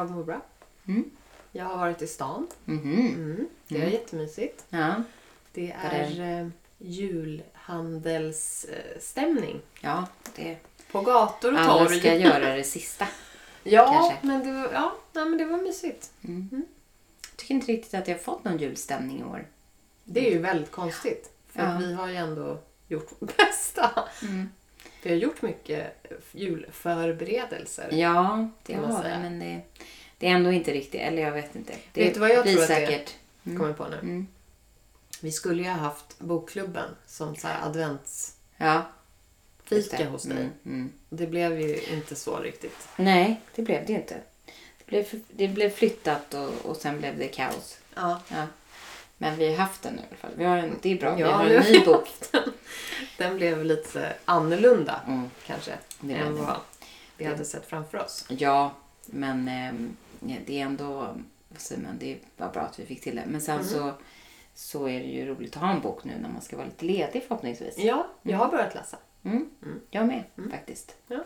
Jag mår bra. Mm. Jag har varit i stan. Mhm. Mm. Det är Mm. jättemysigt. Ja. Det är är eh, julhandelsstämning. ja, det... På gator och Alla torg. ska göra det sista. ja, kanske. men det var, ja, nej, men det var mysigt. Mm. Jag tycker inte riktigt att jag har fått någon julstämning i år. Det är ju väldigt konstigt. För Ja. vi har ju ändå gjort vårt bästa. Mm. Vi har gjort mycket julförberedelser. Ja, det har vi, säga. men det, det är ändå inte riktigt. Eller jag vet inte. Det Vet du vad jag blir tror att det säkert. Mm. Kommer jag på nu. Mm. Vi skulle ju ha haft bokklubben som så här adventsfika Ja, det. hos dig. Mm, mm. Det blev ju inte så riktigt. Nej, det blev det inte. Det blev, det blev flyttat och, och sen blev det kaos. Ja. Ja. Men vi har haft den i alla fall. Vi har en, det är bra. vi Ja, har nu en har ny vi bok. Den blev lite annorlunda Mm. kanske Det än vad vi hade sett framför oss. Ja, men ja, det är ändå... Vad säger man? Det var bra att vi fick till det. Men sen Mm. så, så är det ju roligt att ha en bok nu när man ska vara lite ledig förhoppningsvis. Ja, jag har börjat läsa. Mm. Mm. Jag med faktiskt. Ja.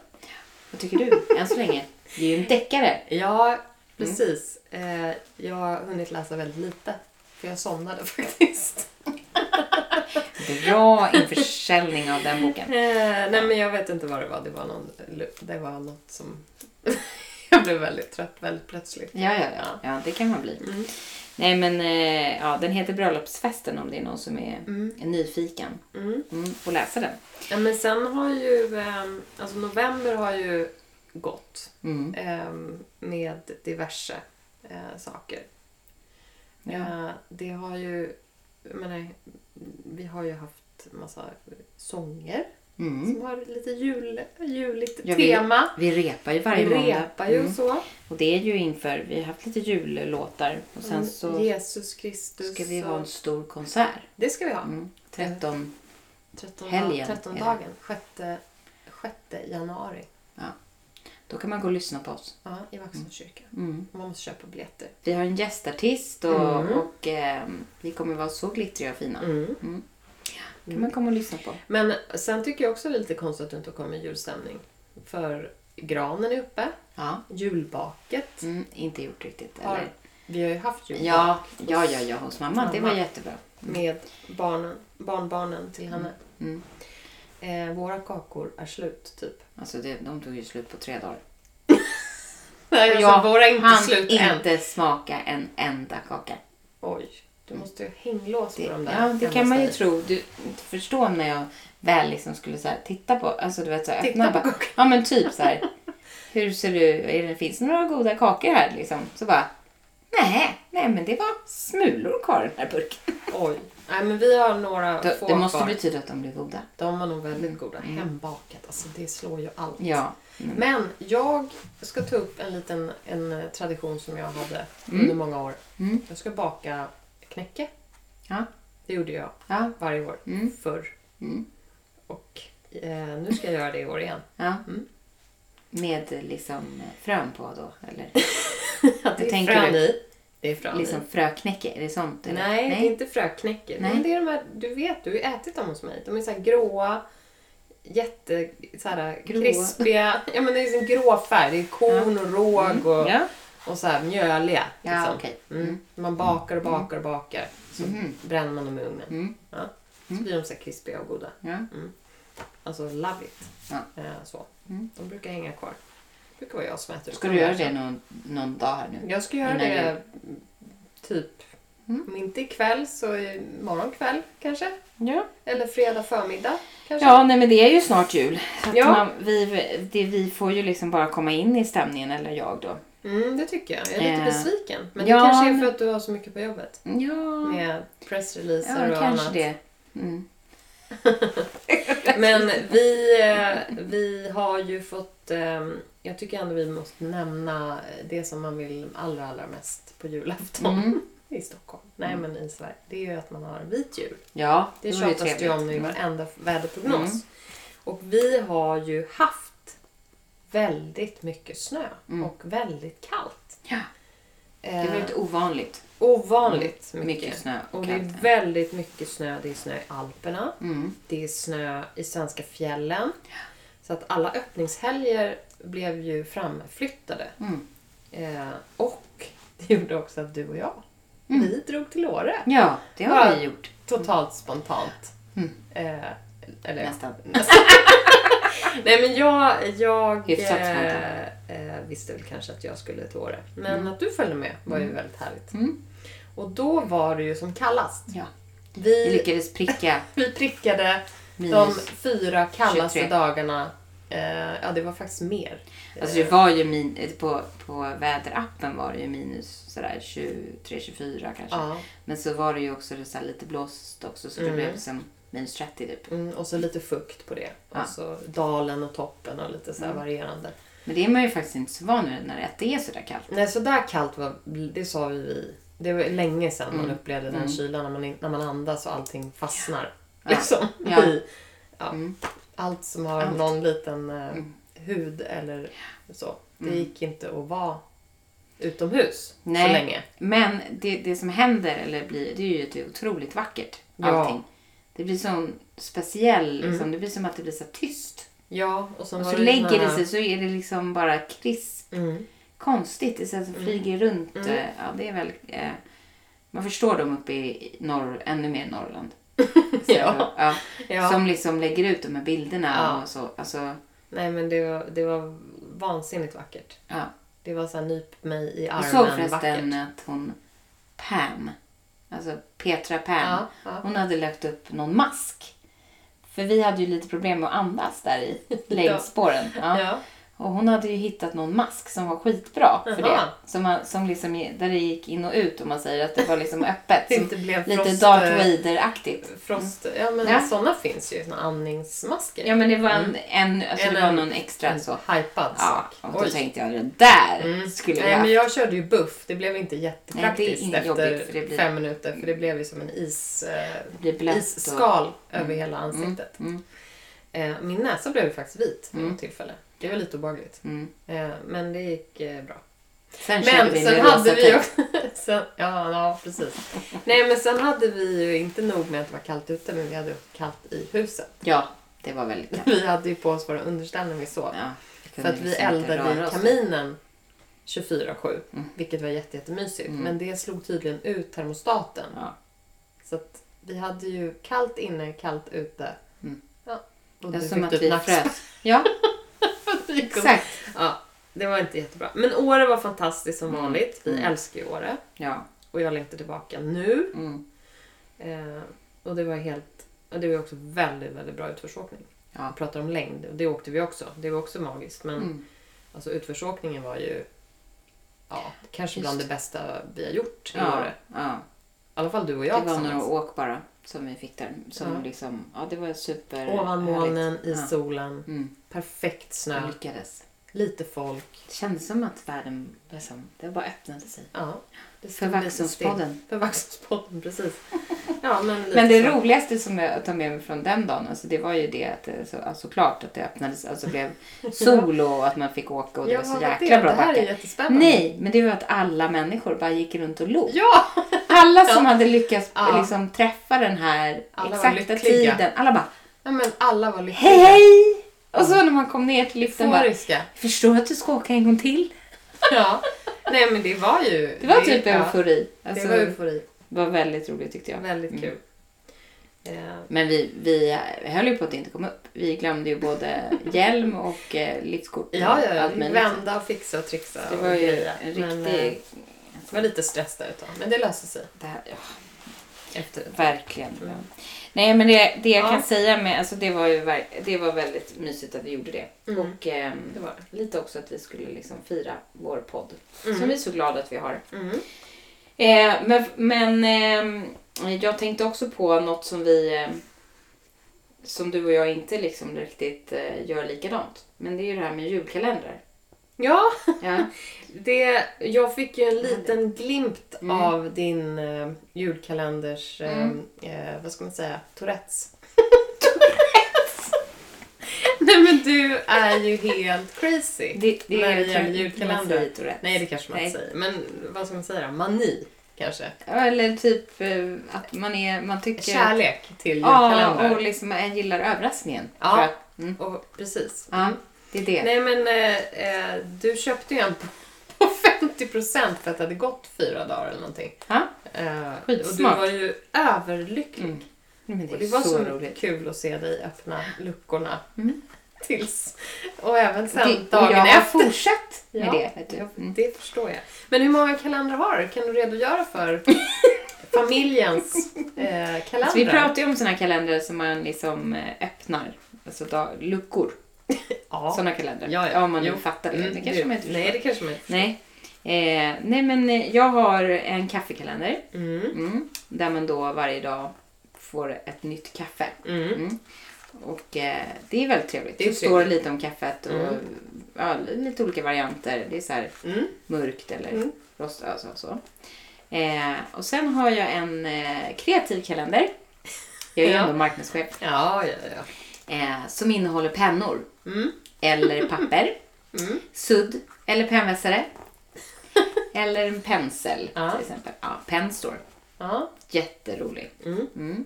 Vad tycker du än så länge? Det är ju en deckare. Ja, precis. Eh, jag har hunnit läsa väldigt lite. För jag somnade faktiskt. Bra införsäljning av den boken. Eh, nej, men jag vet inte vad det var. Det var, någon, det var något som... blev väldigt trött väldigt plötsligt. Ja, ja, ja. ja det kan man bli. Mm. Nej, men eh, ja, den heter Bröllopsfesten om det är någon som är Mm. nyfiken. Mm. Mm, får läsa den. Ja, men sen har ju... ehm, alltså november har ju gått. Ehm, med diverse eh, saker. Ja. Eh, det har ju, jag menar, vi har ju haft massa sånger Mm. som har lite jul, juligt Ja, tema. Vi repar ju varje vi måndag. repar ju Mm. och så. Och det är ju inför, vi har haft lite jullåtar och sen Mm, så Jesus Kristus. ska vi ha en stor konsert. Det ska vi ha. Mm. 13, 13, helgen 13 är det. dagen. 6, 6 januari. då kan man gå och lyssna på oss. Ja, i Vaxholms kyrka. Mm. Man måste köpa biljetter. Vi har en gästartist och, Mm. och ehm, vi kommer vara så glittriga och fina. Mm. kan man komma och lyssna på. Men sen tycker jag också det är lite konstigt att det inte har kommit julstämning. För granen är uppe. Ja. Julbaket. Mm, inte gjort riktigt. Har, Eller? vi har ju haft julbak Ja, ja, ja, ja, hos mamma. Det var Mamma. jättebra. med barnen, barnbarnen till henne. Mm. Eh, våra kakor är slut, typ. Alltså det, de tog ju slut på tre dagar. Nej, alltså, jag våra inte hann slut än. inte smaka en enda kaka. Oj, du måste ju hänglås Det, på de där. ja, det kan man ju tro. Du förstår när jag väl liksom skulle så här, titta på, alltså du vet så här, Titta öppna på bara, ja men typ så här. Hur ser du, är det, finns det några goda kakor här liksom? Så bara, nej, nej men det var smulor kvar i den här burken. Oj. Nej, men vi har några Det, få det måste kvar. betyda att de blir goda. De var nog väldigt goda. Hembakat, alltså det slår ju allt. Ja. Mm. Men jag ska ta upp en liten en tradition som jag hade Mm. under många år. Mm. Jag ska baka knäcke. Ja. Det gjorde jag Ja. varje år Mm. förr. Mm. Och eh, nu ska jag göra det i år igen. ja. Mm. Med liksom frön på då? Eller Det är frön du? i. Det är frön liksom i. fröknäcke? Är det sånt? Eller? Nej, det är inte fröknäcke. Nej. Men det är de här, du vet, du har ju ätit dem hos mig. De är så här gråa, jätte så här, krispiga. Ja men det är liksom grå färg. Det är korn och råg och, Ja, och så här mjöliga. ja liksom. okej. Mm. Man bakar och bakar och bakar. Så Mhm. bränner man dem i ugnen. Mm. Ja. Så blir de så här krispiga och goda. Alltså love it. Ja. Eh, så. Mm. De brukar hänga kvar. Det brukar vara jag som äter Ska du göra det någon, någon dag här nu? Jag ska göra Innan det typ, Mm. om inte ikväll så imorgon kväll kanske. Ja. Eller fredag förmiddag kanske. Ja, nej men det är ju snart jul. Så Ja. man, vi, det, vi får ju liksom bara komma in i stämningen, eller jag då. Mm, det tycker jag. Jag är lite Eh, besviken. Men ja, det kanske är för att du har så mycket på jobbet. Ja, Med pressreleaser ja och kanske annat. det. Mm. Men vi, eh, vi har ju fått... eh, Jag tycker ändå vi måste nämna det som man vill allra, allra mest på julafton Mm. i Stockholm. Nej, men i Sverige. Det är ju att man har en vit jul. Ja, Det ju tjatas det ju om i Mm. varenda väderprognos. Mm. Och vi har ju haft väldigt mycket snö Mm. och väldigt kallt. Ja, det var Eh, lite ovanligt. ovanligt mycket. Mycket snö och, Och det är väldigt mycket snö. Det är snö i Alperna. Mm. Det är snö i svenska fjällen. Så att alla öppningshelger blev ju framflyttade. Mm. Eh, och det gjorde också att du och jag, Mm. vi drog till Åre. Ja, det har vi gjort. Totalt spontant. Mm. Eh, eller, Nästan. Nej men jag, jag Hyfsat eh, eh, visste väl kanske att jag skulle till Åre. Men Mm. att du följde med var ju väldigt härligt. Mm. Och då var det ju som kallast. Ja. Vi Vi, lyckades pricka vi prickade de minus. fyra kallaste 23. dagarna. Eh, ja, det var faktiskt mer. Alltså det var ju min, på, på väderappen var det ju minus sådär 23-24 kanske. Ja. Men så var det ju också det så lite blåst också så det Mm. blev liksom minus 30 typ. Mm, och så lite fukt på det. Ja. Och så dalen och toppen och lite så här Mm. varierande. Men det är man ju faktiskt inte så van vid när det är sådär kallt. Nej, så där kallt var, det sa ju vi. Det var länge sedan man Mm. upplevde den Mm. kylan när man, när man andas och allting fastnar. Ja. Liksom. Ja. I, ja. Mm. Allt som har Allt. någon liten eh, Mm. hud eller så. Det Mm. gick inte att vara utomhus Nej. så länge. Men det, det som händer, eller blir, det är ju att det är otroligt vackert. Allting. Det blir sån speciell, liksom. Mm. det blir som att det blir så tyst. Ja, och, Och så det lägger det sig så är det liksom bara krisp. Mm. Konstigt, det så att det flyger runt. Mm. eh, Ja, det är väl, eh, man förstår dem uppe i norr, ännu mer Norrland. Så, Ja. ja. Ja. Som liksom lägger ut de här bilderna och så. Alltså, Nej, men det var, det var vansinnigt vackert. ja. Det var så här nyp mig i Jag armen såg förresten vackert. att hon, Pam, alltså Petra Pam, Ja, ja. hon hade lagt upp någon mask. För vi hade ju lite problem med att andas där i längdspåren. Ja. Och hon hade ju hittat någon mask som var skitbra för Jaha. det. Som, man, som liksom, där det gick in och ut om man säger att det var liksom öppet. Det inte blev lite frost, Darth Vader-aktigt. Frost, ja men Ja. sådana finns ju, såna andningsmasker. Ja men det var en, Mm. en, alltså En- det var någon extra en så. hypad Ja, sak. och då tänkte jag det där Mm. skulle Nej jag men jag körde ju buff, det blev inte jättepraktiskt inget efter jobbigt, blir- fem minuter för det blev ju som en is, eh, isskal och, över hela ansiktet. Mm, Eh, min näsa blev ju faktiskt vit vid Mm. något tillfälle. Det var lite obehagligt. mm. Eh, men det gick eh, bra. Sen Men vi sen hade vi också... sen, ja, ja, precis. Nej, men sen hade vi ju inte nog med att det var kallt ute, men vi hade också kallt i huset. Ja, det var väldigt kallt. Vi hade ju på oss våra underställ när vi sov. Ja, För att vi liksom eldade i kaminen 24-7. Mm. Vilket var jätte, jättemysigt. Mm. Men det slog tydligen ut termostaten. Ja. Så att vi hade ju kallt inne, kallt ute. Och Det du är som att vi frös. Ja, Det exakt. Ja, det var inte jättebra. Men Åre var fantastiskt som Mm. vanligt. Vi Mm. älskar ju Åre. Ja. Och jag längtar tillbaka nu. Mm. Eh, och det var helt... Och det var också väldigt, väldigt bra utförsåkning. Ja. Jag pratar om längd. Och det åkte vi också. Det var också magiskt. Men Mm. alltså utförsåkningen var ju... Ja, kanske Just. bland det bästa vi har gjort i Ja, Åre. ja. Alla fall du och Det jag var några åk bara som vi fick där. Som Ja. liksom, ja det var super Ovan molnen, i Ja. solen. Mm. Perfekt snö. Vi lyckades. Lite folk. Det kändes som att världen liksom, det bara öppnade sig. Ja. Det För Vaxholmspodden. För Vaxholmspodden, precis. Ja, men, Men det så. roligaste som jag tar med mig från den dagen, alltså det var ju det att det, så, alltså, såklart att det öppnades, alltså blev sol och att man fick åka och det ja, var så jäkla det? bra Det här är backe. jättespännande. Nej, men det var att alla människor bara gick runt och log. Ja! Alla som Ja. hade lyckats Ja. liksom, träffa den här Alla exakta tiden. Alla bara ja, men alla var lyckliga. hej hej! Och så när man kom ner till liften bara Euforiska. förstår att du ska åka en gång till. Ja. Nej, men det var ju... Det var typ ja, eufori. Alltså, Det var eufori. Var väldigt roligt tyckte jag. Väldigt Mm. kul. Eh, Men vi, vi höll ju på att inte komma upp. Vi glömde ju både hjälm och eh, liftkort. och ja, ja, ja. allt Vi möjligt. vända och fixa och trixa Det var ju en Men, riktig... eh, det var lite stress där ett tag, men det löste sig Det här, ja, efter verkligen. Mm. Nej men det, det jag Ja. kan säga med, alltså det var ju det var väldigt mysigt att vi gjorde det. Mm. Och ehm, Det var lite också att vi skulle liksom fira vår podd. Mm. Som vi är så glada att vi har. Mm. Eh, men men ehm, jag tänkte också på något som vi... ehm, som du och jag inte liksom riktigt eh, gör likadant. Men det är ju det här med julkalendrar. Ja, Ja. det, jag fick ju en liten glimt Mm. av din eh, julkalenders, eh, Mm. eh, vad ska man säga, Tourettes. Nej men du är ju helt crazy. Det, det När det är gäller Tourette. Nej det kanske man inte säger. Men vad ska man säga då? Mani kanske? Ja, Eller typ eh, att man, är, man tycker... Kärlek till Ja, julkalendrar. och liksom man gillar överraskningen. Ja. Mm. Och, precis. Ja, Mm. det är det. Nej men eh, eh, du köpte ju en på på 50% för att det hade gått fyra dagar eller någonting. Ja. Eh, och du Skitsmart. var ju överlycklig. Mm. Men det Och det var så, så, roligt. kul att se dig öppna luckorna. Mm. Tills, och även sen Det, dagen jag har efter. fortsatt med Ja, det. Vet du. Mm. det förstår jag. Men hur många kalendrar har du? Kan du redogöra för familjens eh, kalendrar? Så vi pratar ju om här kalendrar som man liksom eh, öppnar. Alltså dag, luckor. ja. Såna kalendrar. Ja, ja. Om man Jo. fattar det. Mm, det kanske man inte Nej, förstår. det kanske man inte förstår. Nej. Eh, nej men eh, jag har en kaffekalender. Mm. Mm, där man då varje dag får ett nytt kaffe. Mm. Mm. Och eh, det är väldigt trevligt. Det Det, står lite om kaffet och Mm. ja, lite olika varianter. Det är så här Mm. mörkt eller Mm. rostat alltså, så. Eh, och sen har jag en eh, kreativ kalender. Jag är ju Ja. ändå marknadschef. Ja, ja, ja. Eh, som innehåller pennor Mm. eller papper, Mm. sudd eller pennvässare. eller en pensel Ja. till exempel. Ja, Penstore. Ja. Jätterolig. Mm.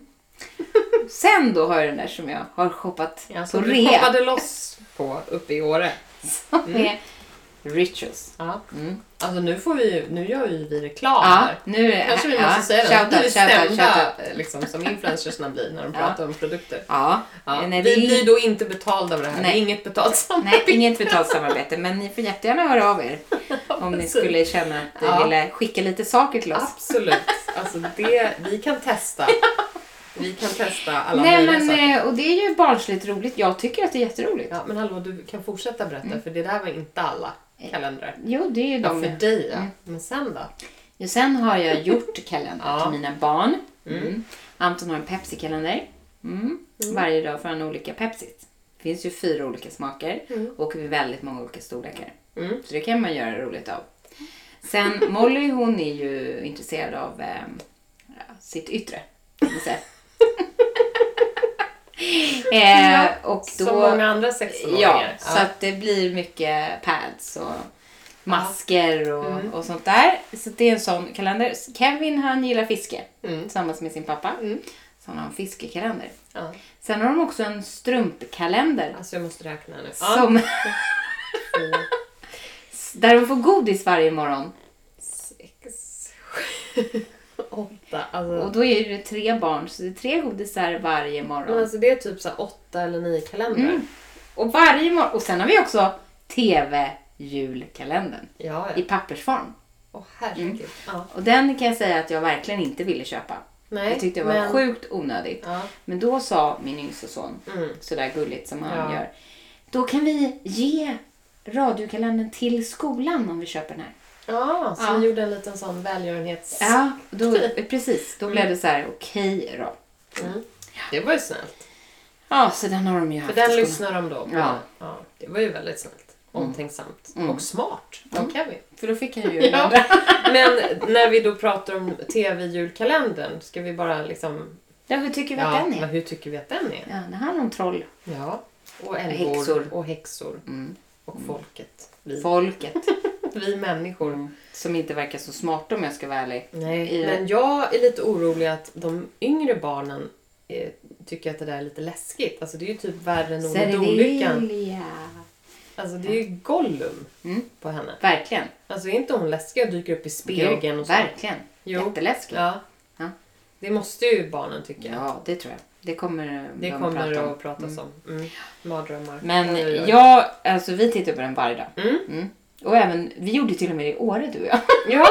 Sen då har jag den där som jag har shoppat Ja, på som du rea. hoppade loss på uppe i Åre. Som Mm. är Rituals. Ja. Mm. Alltså nu, får vi, nu gör ju vi reklam Ja, här. nu är Kanske vi ja, måste säga det. shout Nu är vi out, out, stämda out. liksom, som influencersna blir när de Ja. pratar om produkter. Ja, Ja. nej, vi blir då inte betalda av det här. Nej. Inget betalt Nej, samarbete. inget betalt samarbete, men ni får jättegärna höra av er om ni skulle känna att ni ville skicka lite saker till oss. Absolut. Alltså det, vi kan testa. Vi kan testa alla Nej, möjliga men, saker. eh, och det är ju barnsligt roligt. Jag tycker att det är jätteroligt. Ja, men hallå, du kan fortsätta berätta Mm. för det där var inte alla kalendrar. Jo, det är ju Ja, de. för dig ja. Mm. Men sen då? Ja, sen har jag gjort kalender Ja. till mina barn. Mm. Mm. Anton har en Pepsi-kalender. Mm. Varje dag får han olika Pepsis. Det finns ju fyra olika smaker Mm. och väldigt många olika storlekar. Mm. Så det kan man göra roligt av. Sen Molly hon är ju intresserad av eh, sitt yttre. eh, och då, Som många andra 16-åringar. Ja, så att det blir mycket pads och masker och, Mm. och sånt där. Så det är en sån kalender. Kevin han gillar fiske Mm. tillsammans med sin pappa. Mm. Så han har en fiskekalender. Ja. Sen har de också en strumpkalender. Alltså jag måste räkna nu. Som, fyra, där de får godis varje morgon. sex, sju, åtta. Alltså, Och då är det tre barn, så det är tre godisar varje men morgon. alltså det är typ så åtta eller nio kalendrar. Mm. Och varje morgon. Och sen har vi också TV-julkalendern Ja, i ja. pappersform. Åh herregud. Mm. Ja. Och den kan jag säga att jag verkligen inte ville köpa. Nej, Jag tyckte det var men... sjukt onödigt. Ja. Men då sa min yngste son, Mm. sådär gulligt som han gör. Då kan vi ge radiokalendern till skolan om vi köper den här. Ja, så Ja. ni gjorde en liten sån välgörenhets... Ja, då, precis. Då blev det så här, okej då. Mm. Det var ju snällt. Ja, så den har de ju För haft den i skolan. lyssnar de då på. Ja. Ja, det var ju väldigt snällt. Omtänksamt. Mm. Och smart av Mm. Kevin. För då fick han ju Ja. den. Men när vi då pratar om TV-julkalendern, ska vi bara liksom... Ja, hur tycker vi att den är? hur tycker vi att den är? Ja, det handlar om troll. Ja. Och älgor Häxor. och häxor. Mm. Och folket. Vi, Folket. vi människor. Mm. Som inte verkar så smarta om jag ska vara ärlig. Nej, I- men jag är lite orolig att de yngre barnen eh, tycker att det där är lite läskigt. Alltså det är ju typ värre än Olyckan. Alltså det är ju Gollum Mm. på henne. Verkligen. Alltså är inte hon läskig och dyker upp i spegeln Jo, och så? Verkligen. Jo. Jätteläskigt. Ja. Ja. Det måste ju barnen tycka. Ja, det tror jag. Det kommer Det de kommer prata om. att pratas om. Mm. Mardrömmar. Men jag, alltså vi tittar på den varje dag. Mm. Och även, vi gjorde till och med det i Åre du och jag. Ja,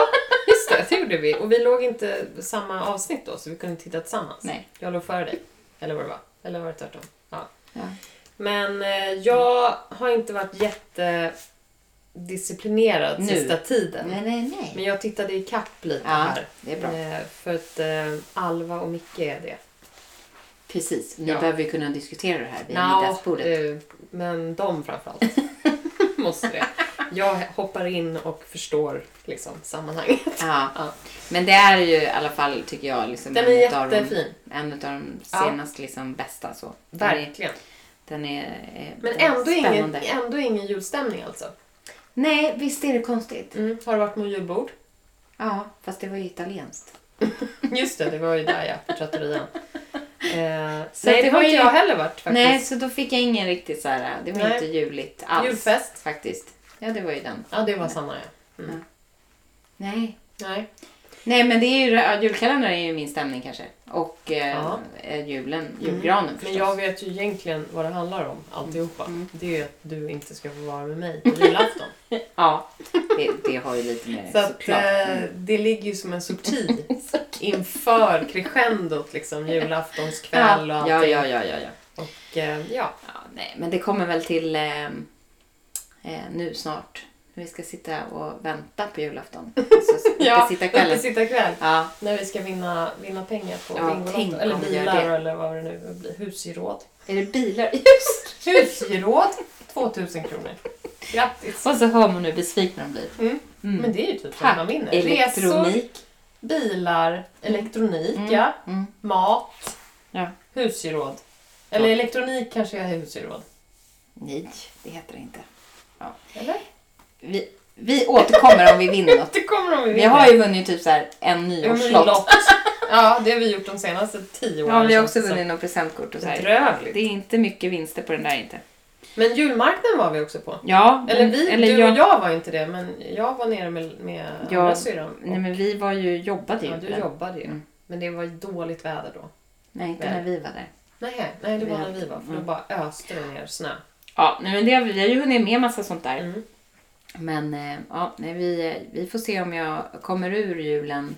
just det. Det gjorde vi. Och vi låg inte samma avsnitt då, så vi kunde titta tillsammans. Nej. Jag låg före dig. Eller vad det var. Eller var det tvärtom? Ja. Ja. Men eh, jag har inte varit jättedisciplinerad Nu. sista tiden. Nej, nej, nej. Men jag tittade i kapp lite Ja, här. det är bra. Eh, för att eh, Alva och Micke är det. Precis, ni Ja. behöver ju kunna diskutera det här vid middagsbordet. men de framförallt måste det. Jag hoppar in och förstår liksom sammanhanget. Ja. Ja. Men det är ju i alla fall, tycker jag, liksom Den är de, en av de Ja. senaste liksom, bästa. Så. Den är, Verkligen. den är, är Men den ändå ingen, ändå ingen julstämning alltså. Nej, visst är det konstigt? Mm. Har du varit med julbord? Ja, fast det var ju italienskt. Just det, det var ju där ja, på trattorian. Eh, Så nej, det det har inte jag heller varit faktiskt. Nej, så då fick jag ingen riktigt så här, det var Nej. inte juligt alls. Julfest. Faktiskt. Ja, det var ju den. Ja, det var samma ja. Mm. Nej. Nej. Nej, men det är ju, ja, julkalendern är ju min stämning kanske. Och eh, Ja. eh, julen, julgranen Men förstås. jag vet ju egentligen vad det handlar om, alltihopa. Mm. Det är ju att du inte ska få vara med mig på julafton. Ja, det, det har ju lite med Så att, eh, det ligger ju som en sorti inför crescendot, liksom julaftonskväll och ja, allting. ja, ja, ja, ja. Och eh, ja, ja. Nej, men det kommer väl till eh, eh, nu snart. När vi ska sitta och vänta på julafton. Så ja uppesittarkvällen. uppesittarkväll. Ja, När vi ska vinna, vinna pengar på Ja, Bingolotto. Eller bilar eller vad det nu blir. Husgeråd. är det bilar? Just Husgeråd! 2000 kronor. Grattis! Och så hör man hur besvikna de blir. Mm. Mm. Men det är ju typ Tack. som man vinner. Resor, Elektronik. bilar, elektronik, Mm. ja. Mm. mat, Ja. husgeråd. Eller Ja. elektronik kanske är husgeråd. Nej, det heter det inte. Eller? Vi, vi återkommer om vi vinner något. Kommer de ju Vi har ju vunnit typ så här en nyårslott. lott. Ja, det har vi gjort de senaste tio åren. Ja, vi har också vunnit något presentkort och så här. Det är inte mycket vinster på den där inte. Men julmarknaden var vi också på. Ja, Eller vi, eller du jag, och jag var inte det, men jag var nere med, med Ja, andra syrran. Nej men vi var ju, jobbade ju Ja, du jobbade ju. Mm. Men det var ju dåligt väder då. Nej, inte Nej. när vi var där. Nej, nej det Vi var när vi var. För då mm. bara öste det ner snö. Ja, nej, men det, vi har ju hunnit med massa sånt där. Mm. Men eh, ja, nej, vi, vi får se om jag kommer ur julen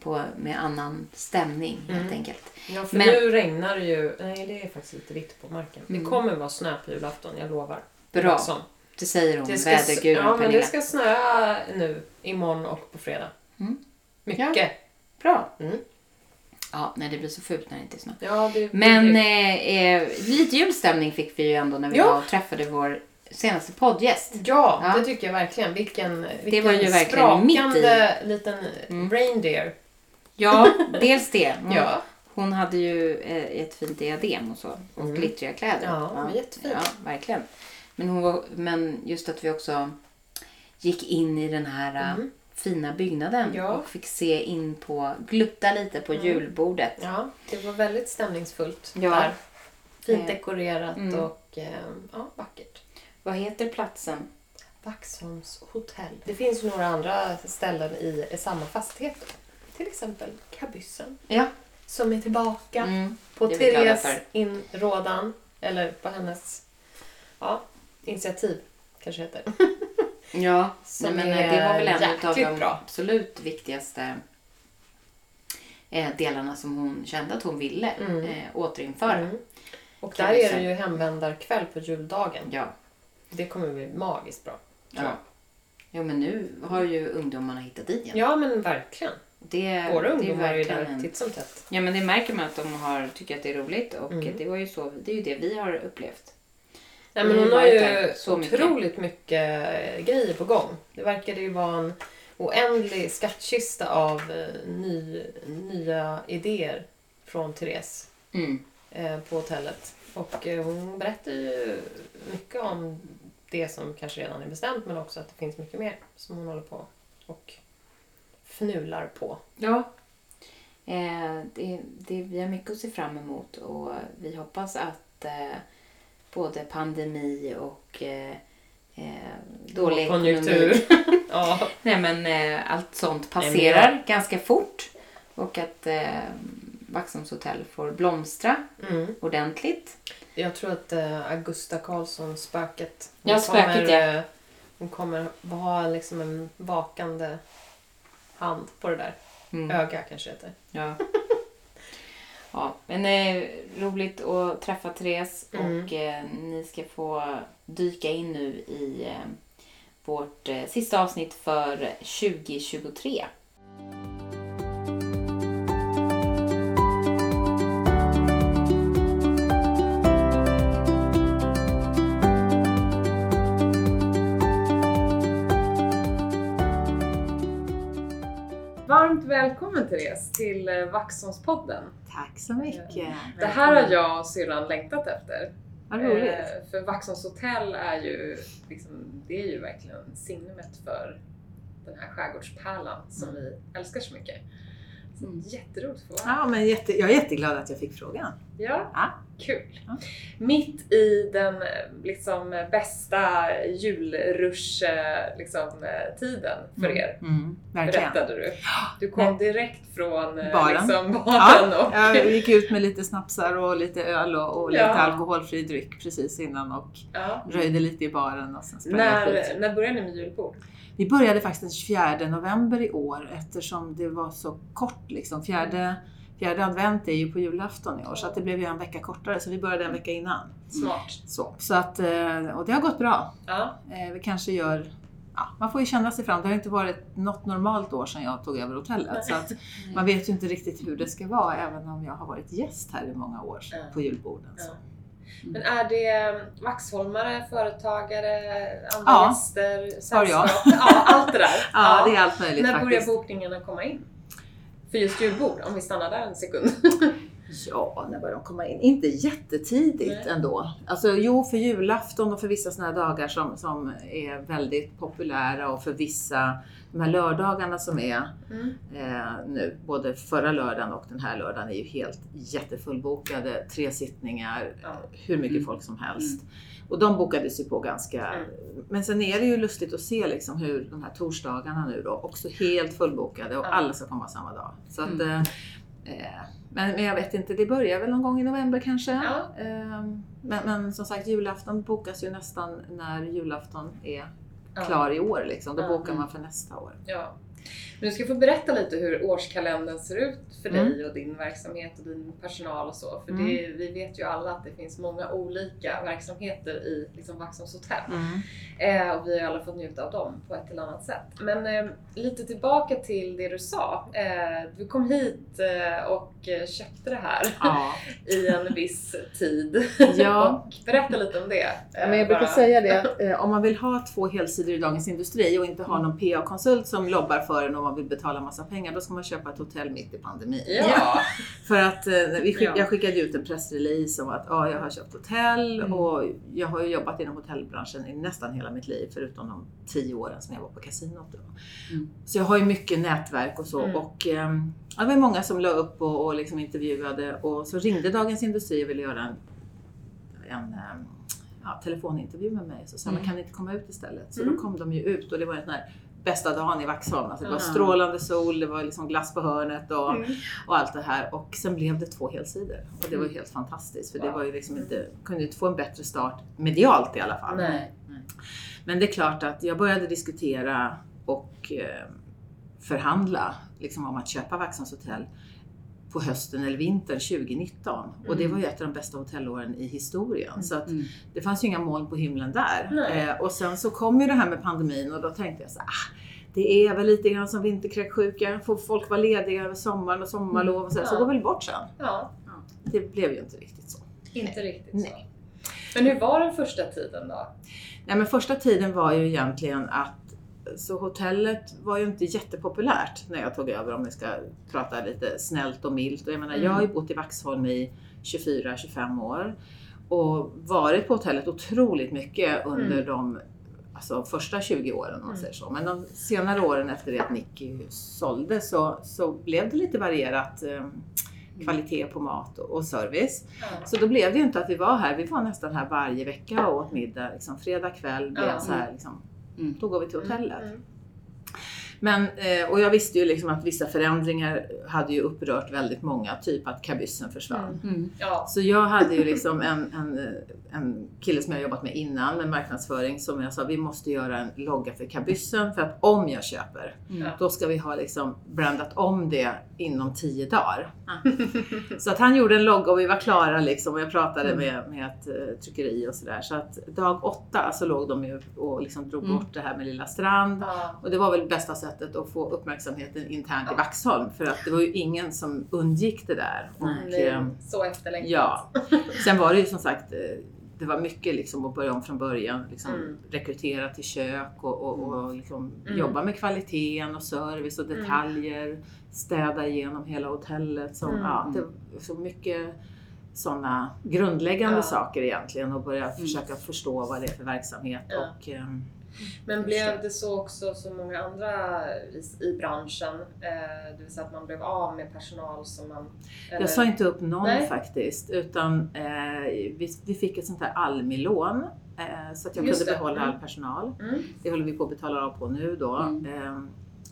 på, med annan stämning helt Mm. enkelt. Ja, för Men- nu regnar det ju. Nej, det är faktiskt lite vitt på marken. Mm. Det kommer vara snö på julafton, jag lovar. Bra, Som. det säger hon, väderguren ja, men Pernilla. det ska snöa nu, imorgon och på fredag. Mm. Mycket. Bra. Mm. Ja, nej det blir så fult när det inte är snö. Ja, det, Men det, eh, eh, lite julstämning fick vi ju ändå när vi Ja. träffade vår senaste poddgäst. ja, Ja. det tycker jag verkligen. Vilken, vilken var ju verkligen mitt i. liten Mm. reindeer. Ja, dels det. Hon, Ja. hon hade ju eh, ett fint diadem och så. Och Mm. glittriga kläder. Ja, jättefint. Ja, verkligen. Men, hon var, men just att vi också gick in i den här eh, Mm. Fina byggnaden Ja. och fick se in på, glutta lite på Mm. julbordet. Ja, det var väldigt stämningsfullt Ja. där. Fint Eh, dekorerat mm. och eh, ja, vackert. Vad heter platsen? Vaxholms hotell. Det finns några andra ställen i samma fastighet. Till exempel Kabyssen. Ja. Som är tillbaka Mm. på Therese inrådan. Eller på hennes ja, initiativ kanske heter. Ja, nej, men det var väl en av de bra. absolut viktigaste eh, delarna som hon kände att hon ville Mm. eh, återinföra. Mm. Och där är det ju hemvändarkväll på juldagen. Ja. Det kommer bli magiskt bra. ja. jag. Jo, men nu har ju ungdomarna hittat dit igen. Ja men verkligen. Det, Våra det är ungdomar är ju där titt som tätt. Ja, men det märker man att de har, tycker att det är roligt och Mm. det, var ju så, det är ju det vi har upplevt. Nej, men hon har ju så mycket. otroligt mycket eh, grejer på gång. Det verkade ju vara en oändlig skattkista av eh, ny, nya idéer från Therese Mm. eh, på hotellet. Och hon berättar ju mycket om det som kanske redan är bestämt men också att det finns mycket mer som hon håller på och fnular på. Ja. Eh, det, det, vi har mycket att se fram emot och vi hoppas att eh, både pandemi och eh, eh, dålig ekonomi, Konjunktur. ja. nej, men, eh, allt sånt Nej, passerar ganska fort och att eh, Vaxholms hotell får blomstra Mm. ordentligt. Jag tror att eh, Augusta Karlsson, spöket, Ja, spöket, ja. eh, hon kommer ha liksom en vakande hand på det där. Mm. Öga kanske heter. Ja. ja, men eh, roligt att träffa Therese Mm. och eh, ni ska få dyka in nu i eh, vårt eh, sista avsnitt för 2023. Varmt välkommen Therese till eh, Vaxholmspodden. Tack så mycket. Det här har jag och syrran längtat efter. Vad roligt. Eh, för Vaxholms hotell är ju, liksom, det är ju verkligen signumet för den här skärgårdspärlan som vi älskar så mycket. Så Mm. Jätteroligt att få vara här. Ja, men jätte, jag är jätteglad att jag fick frågan. Ja, Ja. kul. Ja. Mitt i den eh, liksom bästa julrush eh, liksom, eh, för er. Mm, berättade du. Du kom direkt från Baren. Liksom, baren Ja, och... jag gick ut med lite snapsar och lite öl och, och lite Ja. alkoholfri dryck precis innan och röjde lite i baren och sen. När, när började ni med julbord? Vi började faktiskt den 24 november i år eftersom det var så kort liksom. Fjärde, fjärde advent är ju på julafton i år så att det blev ju en vecka kortare så vi började en vecka innan. Smart. Så, så att, eh, och det har gått bra. Ja. Eh, Vi kanske gör Ja, man får ju känna sig fram. Det har inte varit något normalt år sedan jag tog över hotellet. Så att man vet ju inte riktigt hur det ska vara även om jag har varit gäst här i många år Ja. på julborden. Så. Ja. Men är det Vaxholmare, företagare, andra Ja. gäster, sällskap? Ja, allt det där. Ja, det är allt möjligt När börjar faktiskt. bokningarna komma in? För just julbord, om vi stannar där en sekund. Ja, när börjar de komma in? Inte jättetidigt Nej. ändå. Alltså jo, för julafton och för vissa sådana här dagar som, som är väldigt populära och för vissa, de här lördagarna som är Mm. eh, nu, både förra lördagen och den här lördagen är ju helt jättefullbokade. Tre sittningar, Ja. hur mycket Mm. folk som helst. Och de bokades ju på ganska... Mm. Men sen är det ju lustigt att se liksom hur de här torsdagarna nu då också helt fullbokade och alla ska komma samma dag. Så att, Mm. eh, eh, men, men jag vet inte, det börjar väl någon gång i november kanske. Ja. Eh, men, men som sagt, julafton bokas ju nästan när julafton är klar i år. Liksom. Då bokar man för nästa år. Ja. Men du ska få berätta lite hur årskalendern ser ut för Mm. dig och din verksamhet och din personal och så. För Mm. det, vi vet ju alla att det finns många olika verksamheter i liksom Vaxholms hotell. Eh, och vi har alla fått njuta av dem på ett eller annat sätt. Men eh, lite tillbaka till det du sa. Eh, du kom hit eh, och eh, köpte det här Ja. i en viss tid. Ja. och berätta lite om det. Eh, Men jag brukar bara- säga det, eh, om man vill ha två helsidor i Dagens Industri och inte ha någon PA-konsult som lobbar för en och man vill betala massa pengar, då ska man köpa ett hotell mitt i pandemin. Ja. För att eh, vi skick, Ja. jag skickade ut en pressrelease om att ja, jag har köpt hotell Mm. och jag har ju jobbat inom hotellbranschen i nästan hela mitt liv förutom de tio åren som jag var på kasinot. Mm. Så jag har ju mycket nätverk och så Mm. och ehm, ja, det var många som la upp och, och liksom intervjuade och så ringde Dagens Industri och ville göra en, en ehm, ja, telefonintervju med mig. Så sa Mm. mm. kan inte komma ut istället? Så Mm. då kom de ju ut och det var en sån här bästa dagen i Vaxholm. Alltså det var strålande sol, det var liksom glass på hörnet och, Mm. och allt det här. Och sen blev det två helsidor. Och det var Mm. helt fantastiskt för Wow. det var ju liksom inte, kunde inte få en bättre start medialt i alla fall. Nej. Men det är klart att jag började diskutera och eh, förhandla liksom, om att köpa Vaxholms hotell på hösten eller vintern 2019. Och det Mm. var ju ett av de bästa hotellåren i historien. Så att Mm. det fanns ju inga moln på himlen där. Eh, och sen så kom ju det här med pandemin och då tänkte jag så ah, det är väl lite grann som vinterkräksjuka. Får folk vara lediga över sommaren och sommarlov och så, så Ja. går väl bort sen. Ja, Det blev ju inte riktigt så. inte riktigt Nej. så. Men hur var den första tiden då? Nej men första tiden var ju egentligen att så hotellet var ju inte jättepopulärt när jag tog över om vi ska prata lite snällt och milt. Och jag menar, jag har ju bott i Vaxholm i 24-25 år och varit på hotellet otroligt mycket under Mm. de alltså, första 20 åren om man Mm. säger så. Men de senare åren efter det att Nicky sålde så, så blev det lite varierat eh, kvalitet på mat och, och service. Ja. Så då blev det ju inte att vi var här, vi var nästan här varje vecka och åt middag. Liksom, fredag kväll blev Ja. så här, liksom, Mm. då går vi till hotellet. Mm. Men, eh, och jag visste ju liksom att vissa förändringar hade ju upprört väldigt många, typ att kabyssen försvann. Mm. Mm. Ja. Så jag hade ju liksom en, en, en kille som jag jobbat med innan med marknadsföring som jag sa, vi måste göra en logga för kabyssen för att om jag köper, Mm. då ska vi ha liksom brandat om det inom tio dagar. Så att han gjorde en logga och vi var klara liksom och jag pratade Mm. med, med ett uh, tryckeri och sådär. Så att dag åtta så låg de ju och liksom drog Mm. bort det här med Lilla Strand. Ja. Och det var väl bästa sättet att få uppmärksamheten internt i Vaxholm för att det var ju ingen som undgick det där. Och, Nej. Ehm, så efterlängtat. Ja. Sen var det ju som sagt, eh, det var mycket liksom att börja om från början. Liksom Mm. Rekrytera till kök och, och, och liksom Mm. jobba med kvaliteten och service och Mm. detaljer. Städa igenom hela hotellet. Som, Mm. ja, det var så mycket sådana grundläggande Ja. saker egentligen och börja försöka förstå vad det är för verksamhet. Ja. Och, ehm, Men blev det så också som många andra i, branschen? Eh, det vill säga att man blev av med personal som man... eller- Jag sa inte upp någon Nej. faktiskt utan eh, vi, vi fick ett sånt här Almi-lån eh, så att jag Just kunde det. behålla Mm. all personal. Mm. Det håller vi på att betala av på nu då. Mm. Eh,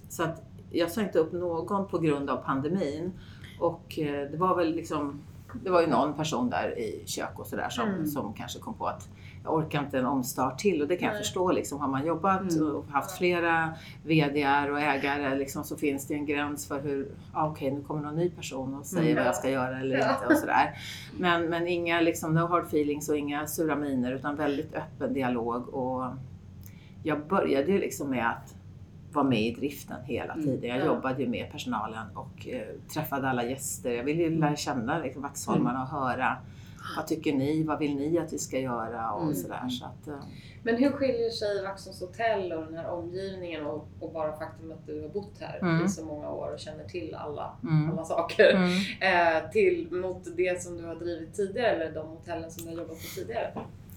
så att jag sa inte upp någon på grund av pandemin. Och eh, det var väl liksom, det var ju någon person där i kök och sådär som, Mm. som kanske kom på att orkar inte en omstart till och det kan jag Nej. förstå. Liksom. Har man jobbat Mm. och haft flera VDR och ägare liksom, så finns det en gräns för hur, ah, okej nu kommer någon ny person och säger Mm. vad jag ska göra eller Ja. inte och sådär. Men, men inga liksom, no hard feelings och inga sura miner utan väldigt öppen dialog. Och jag började ju liksom med att vara med i driften hela Mm. tiden. Jag Ja. jobbade ju med personalen och eh, träffade alla gäster. Jag ville ju lära känna liksom, Vaxholmarna och höra vad tycker ni? Vad vill ni att vi ska göra? Och Mm. sådär. Så att, eh, Men hur skiljer sig Vaxholms hotell och den här omgivningen och, och bara faktum att du har bott här Mm. i så många år och känner till alla, mm. alla saker Mm. eh, till mot det som du har drivit tidigare eller de hotellen som du har jobbat på tidigare?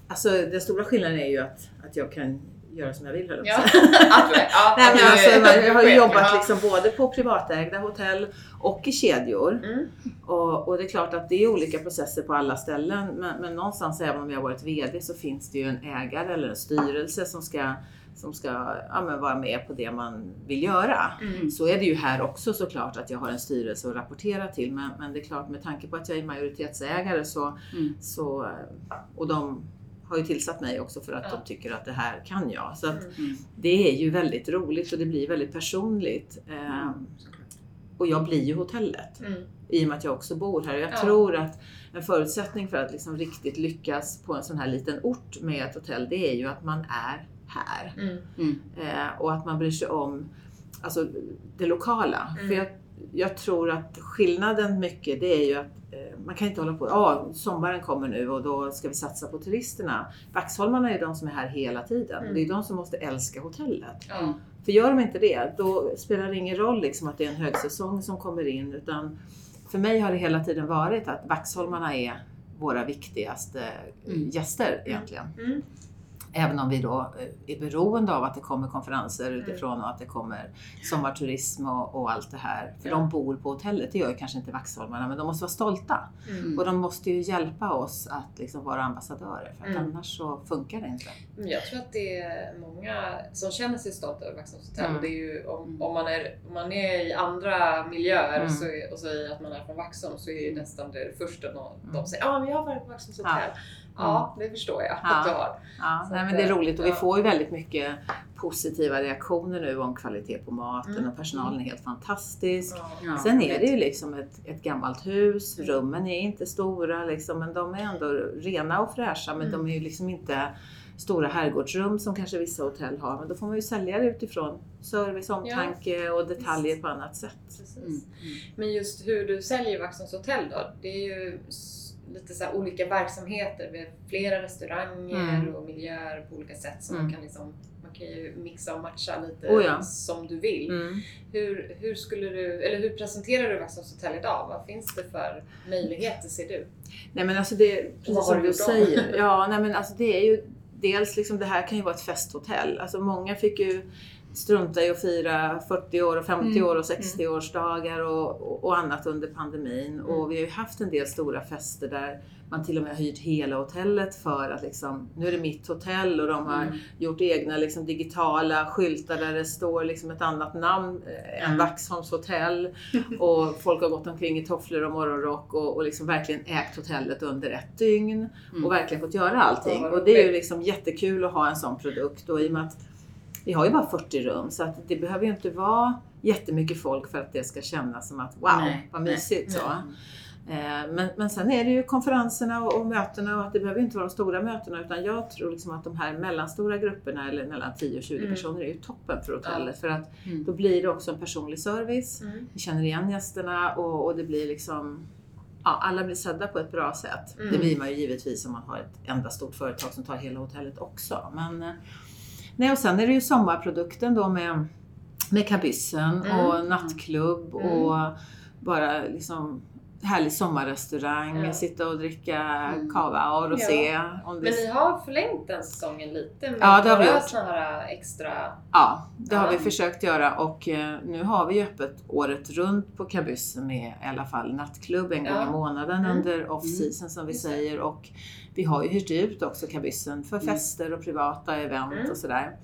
Alltså den stora skillnaden är ju att, att jag kan göra som jag vill höll jag Ja. Nej, men alltså, jag har jobbat liksom både på privatägda hotell och i kedjor. Mm. Och, och det är klart att det är olika processer på alla ställen. Men, men någonstans, även om jag har varit VD, så finns det ju en ägare eller en styrelse som ska, som ska ja, vara med på det man vill göra. Mm. Så är det ju här också såklart att jag har en styrelse att rapportera till. Men, men det är klart med tanke på att jag är majoritetsägare så, Mm. så och de har ju tillsatt mig också för att Ja. de tycker att det här kan jag. Så att Mm. det är ju väldigt roligt och det blir väldigt personligt. Ehm, och jag blir ju hotellet Mm. i och med att jag också bor här. Jag Ja. tror att en förutsättning för att liksom riktigt lyckas på en sån här liten ort med ett hotell, det är ju att man är här. Mm. Eh, och att man bryr sig om alltså, det lokala. Mm. För jag, jag tror att skillnaden mycket, det är ju att eh, man kan inte hålla på, ja sommaren kommer nu och då ska vi satsa på turisterna. Vaxholmarna är ju de som är här hela tiden. Mm. Det är de som måste älska hotellet. Ja. För gör de inte det, då spelar det ingen roll liksom att det är en högsäsong som kommer in. Utan för mig har det hela tiden varit att Vaxholmarna är våra viktigaste Mm. gäster egentligen. Mm. Även om vi då eh, är beroende av att det kommer konferenser Mm. utifrån och att det kommer sommarturism och, och allt det här. För Ja. de bor på hotellet, det gör ju kanske inte Vaxholmarna, men de måste vara stolta. Mm. Och de måste ju hjälpa oss att liksom vara ambassadörer, för att Mm. annars så funkar det inte. Jag tror att det är många som känner sig stolta över Vaxholms hotell. Mm. Det är ju, om, om, man är, om man är i andra miljöer Mm. så och säger att man är från Vaxholm så är ju nästan det första någon, Mm. de säger ja ah, men jag har varit på Vaxholms hotell. Ja, det förstår jag Ja. att du har. Ja, nej, men det är eh, roligt och vi ja. får ju väldigt mycket positiva reaktioner nu om kvalitet på maten Mm. och personalen är helt fantastisk. Ja. Sen är det ju liksom ett, ett gammalt hus, Mm. rummen är inte stora liksom, men de är ändå rena och fräscha men Mm. de är ju liksom inte stora herrgårdsrum som kanske vissa hotell har. Men då får man ju sälja det utifrån service, omtanke och detaljer Visst. på annat sätt. Precis. Mm. Men just hur du säljer Vaxholms hotell då? Det är ju lite så olika verksamheter. Vi har flera restauranger Mm. och miljöer på olika sätt. Så Mm. man kan liksom man kan ju mixa och matcha lite Oh ja. som du vill. Mm. Hur, hur, skulle du, eller hur presenterar du Vaxholms hotell idag? Vad finns det för möjligheter ser du? Nej men alltså det, Vad precis som du säger. Ja, nej men alltså det är ju dels liksom det här kan ju vara ett festhotell. Alltså många fick ju strunta i att fira 40 år och 50 Mm. år och 60-årsdagar och, och, och annat under pandemin. Och vi har ju haft en del stora fester där man till och med har hyrt hela hotellet för att liksom, nu är det mitt hotell och de har Mm. gjort egna liksom, digitala skyltar där det står liksom ett annat namn eh, än Mm. Vaxholms hotell. Och folk har gått omkring i tofflor och morgonrock och, och liksom verkligen ägt hotellet under ett dygn. Mm. Och verkligen fått göra allting. Och det är ju liksom jättekul att ha en sån produkt. Och i och med att vi har ju bara 40 rum så att det behöver ju inte vara jättemycket folk för att det ska kännas som att wow, Nej, vad nej, mysigt. Så. Mm. Eh, Men, men sen är det ju konferenserna och, och mötena och att det behöver inte vara de stora mötena utan jag tror liksom att de här mellanstora grupperna eller mellan 10 och 20 Mm. personer är ju toppen för hotellet för att Mm. då blir det också en personlig service. Mm. Vi känner igen gästerna och, och det blir liksom ja, alla blir sedda på ett bra sätt. Mm. Det blir man ju givetvis om man har ett enda stort företag som tar hela hotellet också. Men, eh, nej, och sen är det ju sommarprodukten då med, med kabyssen Mm. och nattklubb Mm. och bara liksom härlig sommarrestaurang, Ja. sitta och dricka Mm. cava och rosé. Om det Men ni har förlängt den säsongen lite med Ja, det har vi gjort. såna här extra... Ja, det har Ja. vi försökt göra och eh, nu har vi öppet året runt på Kabyssen med i alla fall nattklubb en gång Ja. i månaden Mm. under off-season som vi säger och vi har ju hyrt ut också Kabyssen för Mm. fester och privata event Mm. och sådär.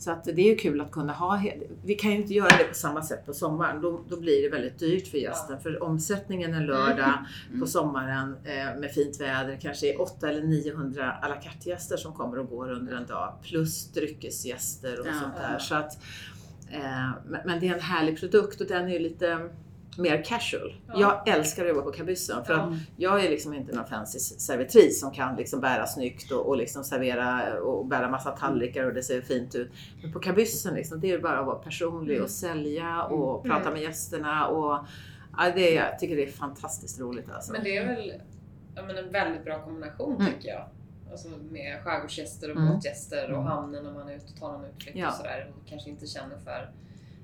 Så att det är ju kul att kunna ha, vi kan ju inte göra det på samma sätt på sommaren, då, då blir det väldigt dyrt för gästen för omsättningen en lördag Mm. på sommaren eh, med fint väder kanske är 800 eller 900 à la carte-gäster som kommer och går under en dag plus dryckesgäster och Ja. sånt där. Så att, eh, men det är en härlig produkt och den är ju lite mer casual. Ja. Jag älskar att jobba på Kabyssen för Ja. att jag är liksom inte någon fancy servitris som kan liksom bära snyggt och, och liksom servera och bära massa tallrikar och det ser fint ut. Men på Kabyssen liksom, det är bara att vara personlig Mm. och sälja och prata Mm. med gästerna och ja, det, jag tycker det är fantastiskt roligt alltså. Men det är väl men en väldigt bra kombination Mm. tycker jag. Alltså med skärgårdsgäster och Mm. båtgäster och Mm. hamnen när man är ute och tar någon utflykt och sådär. Och kanske inte känner för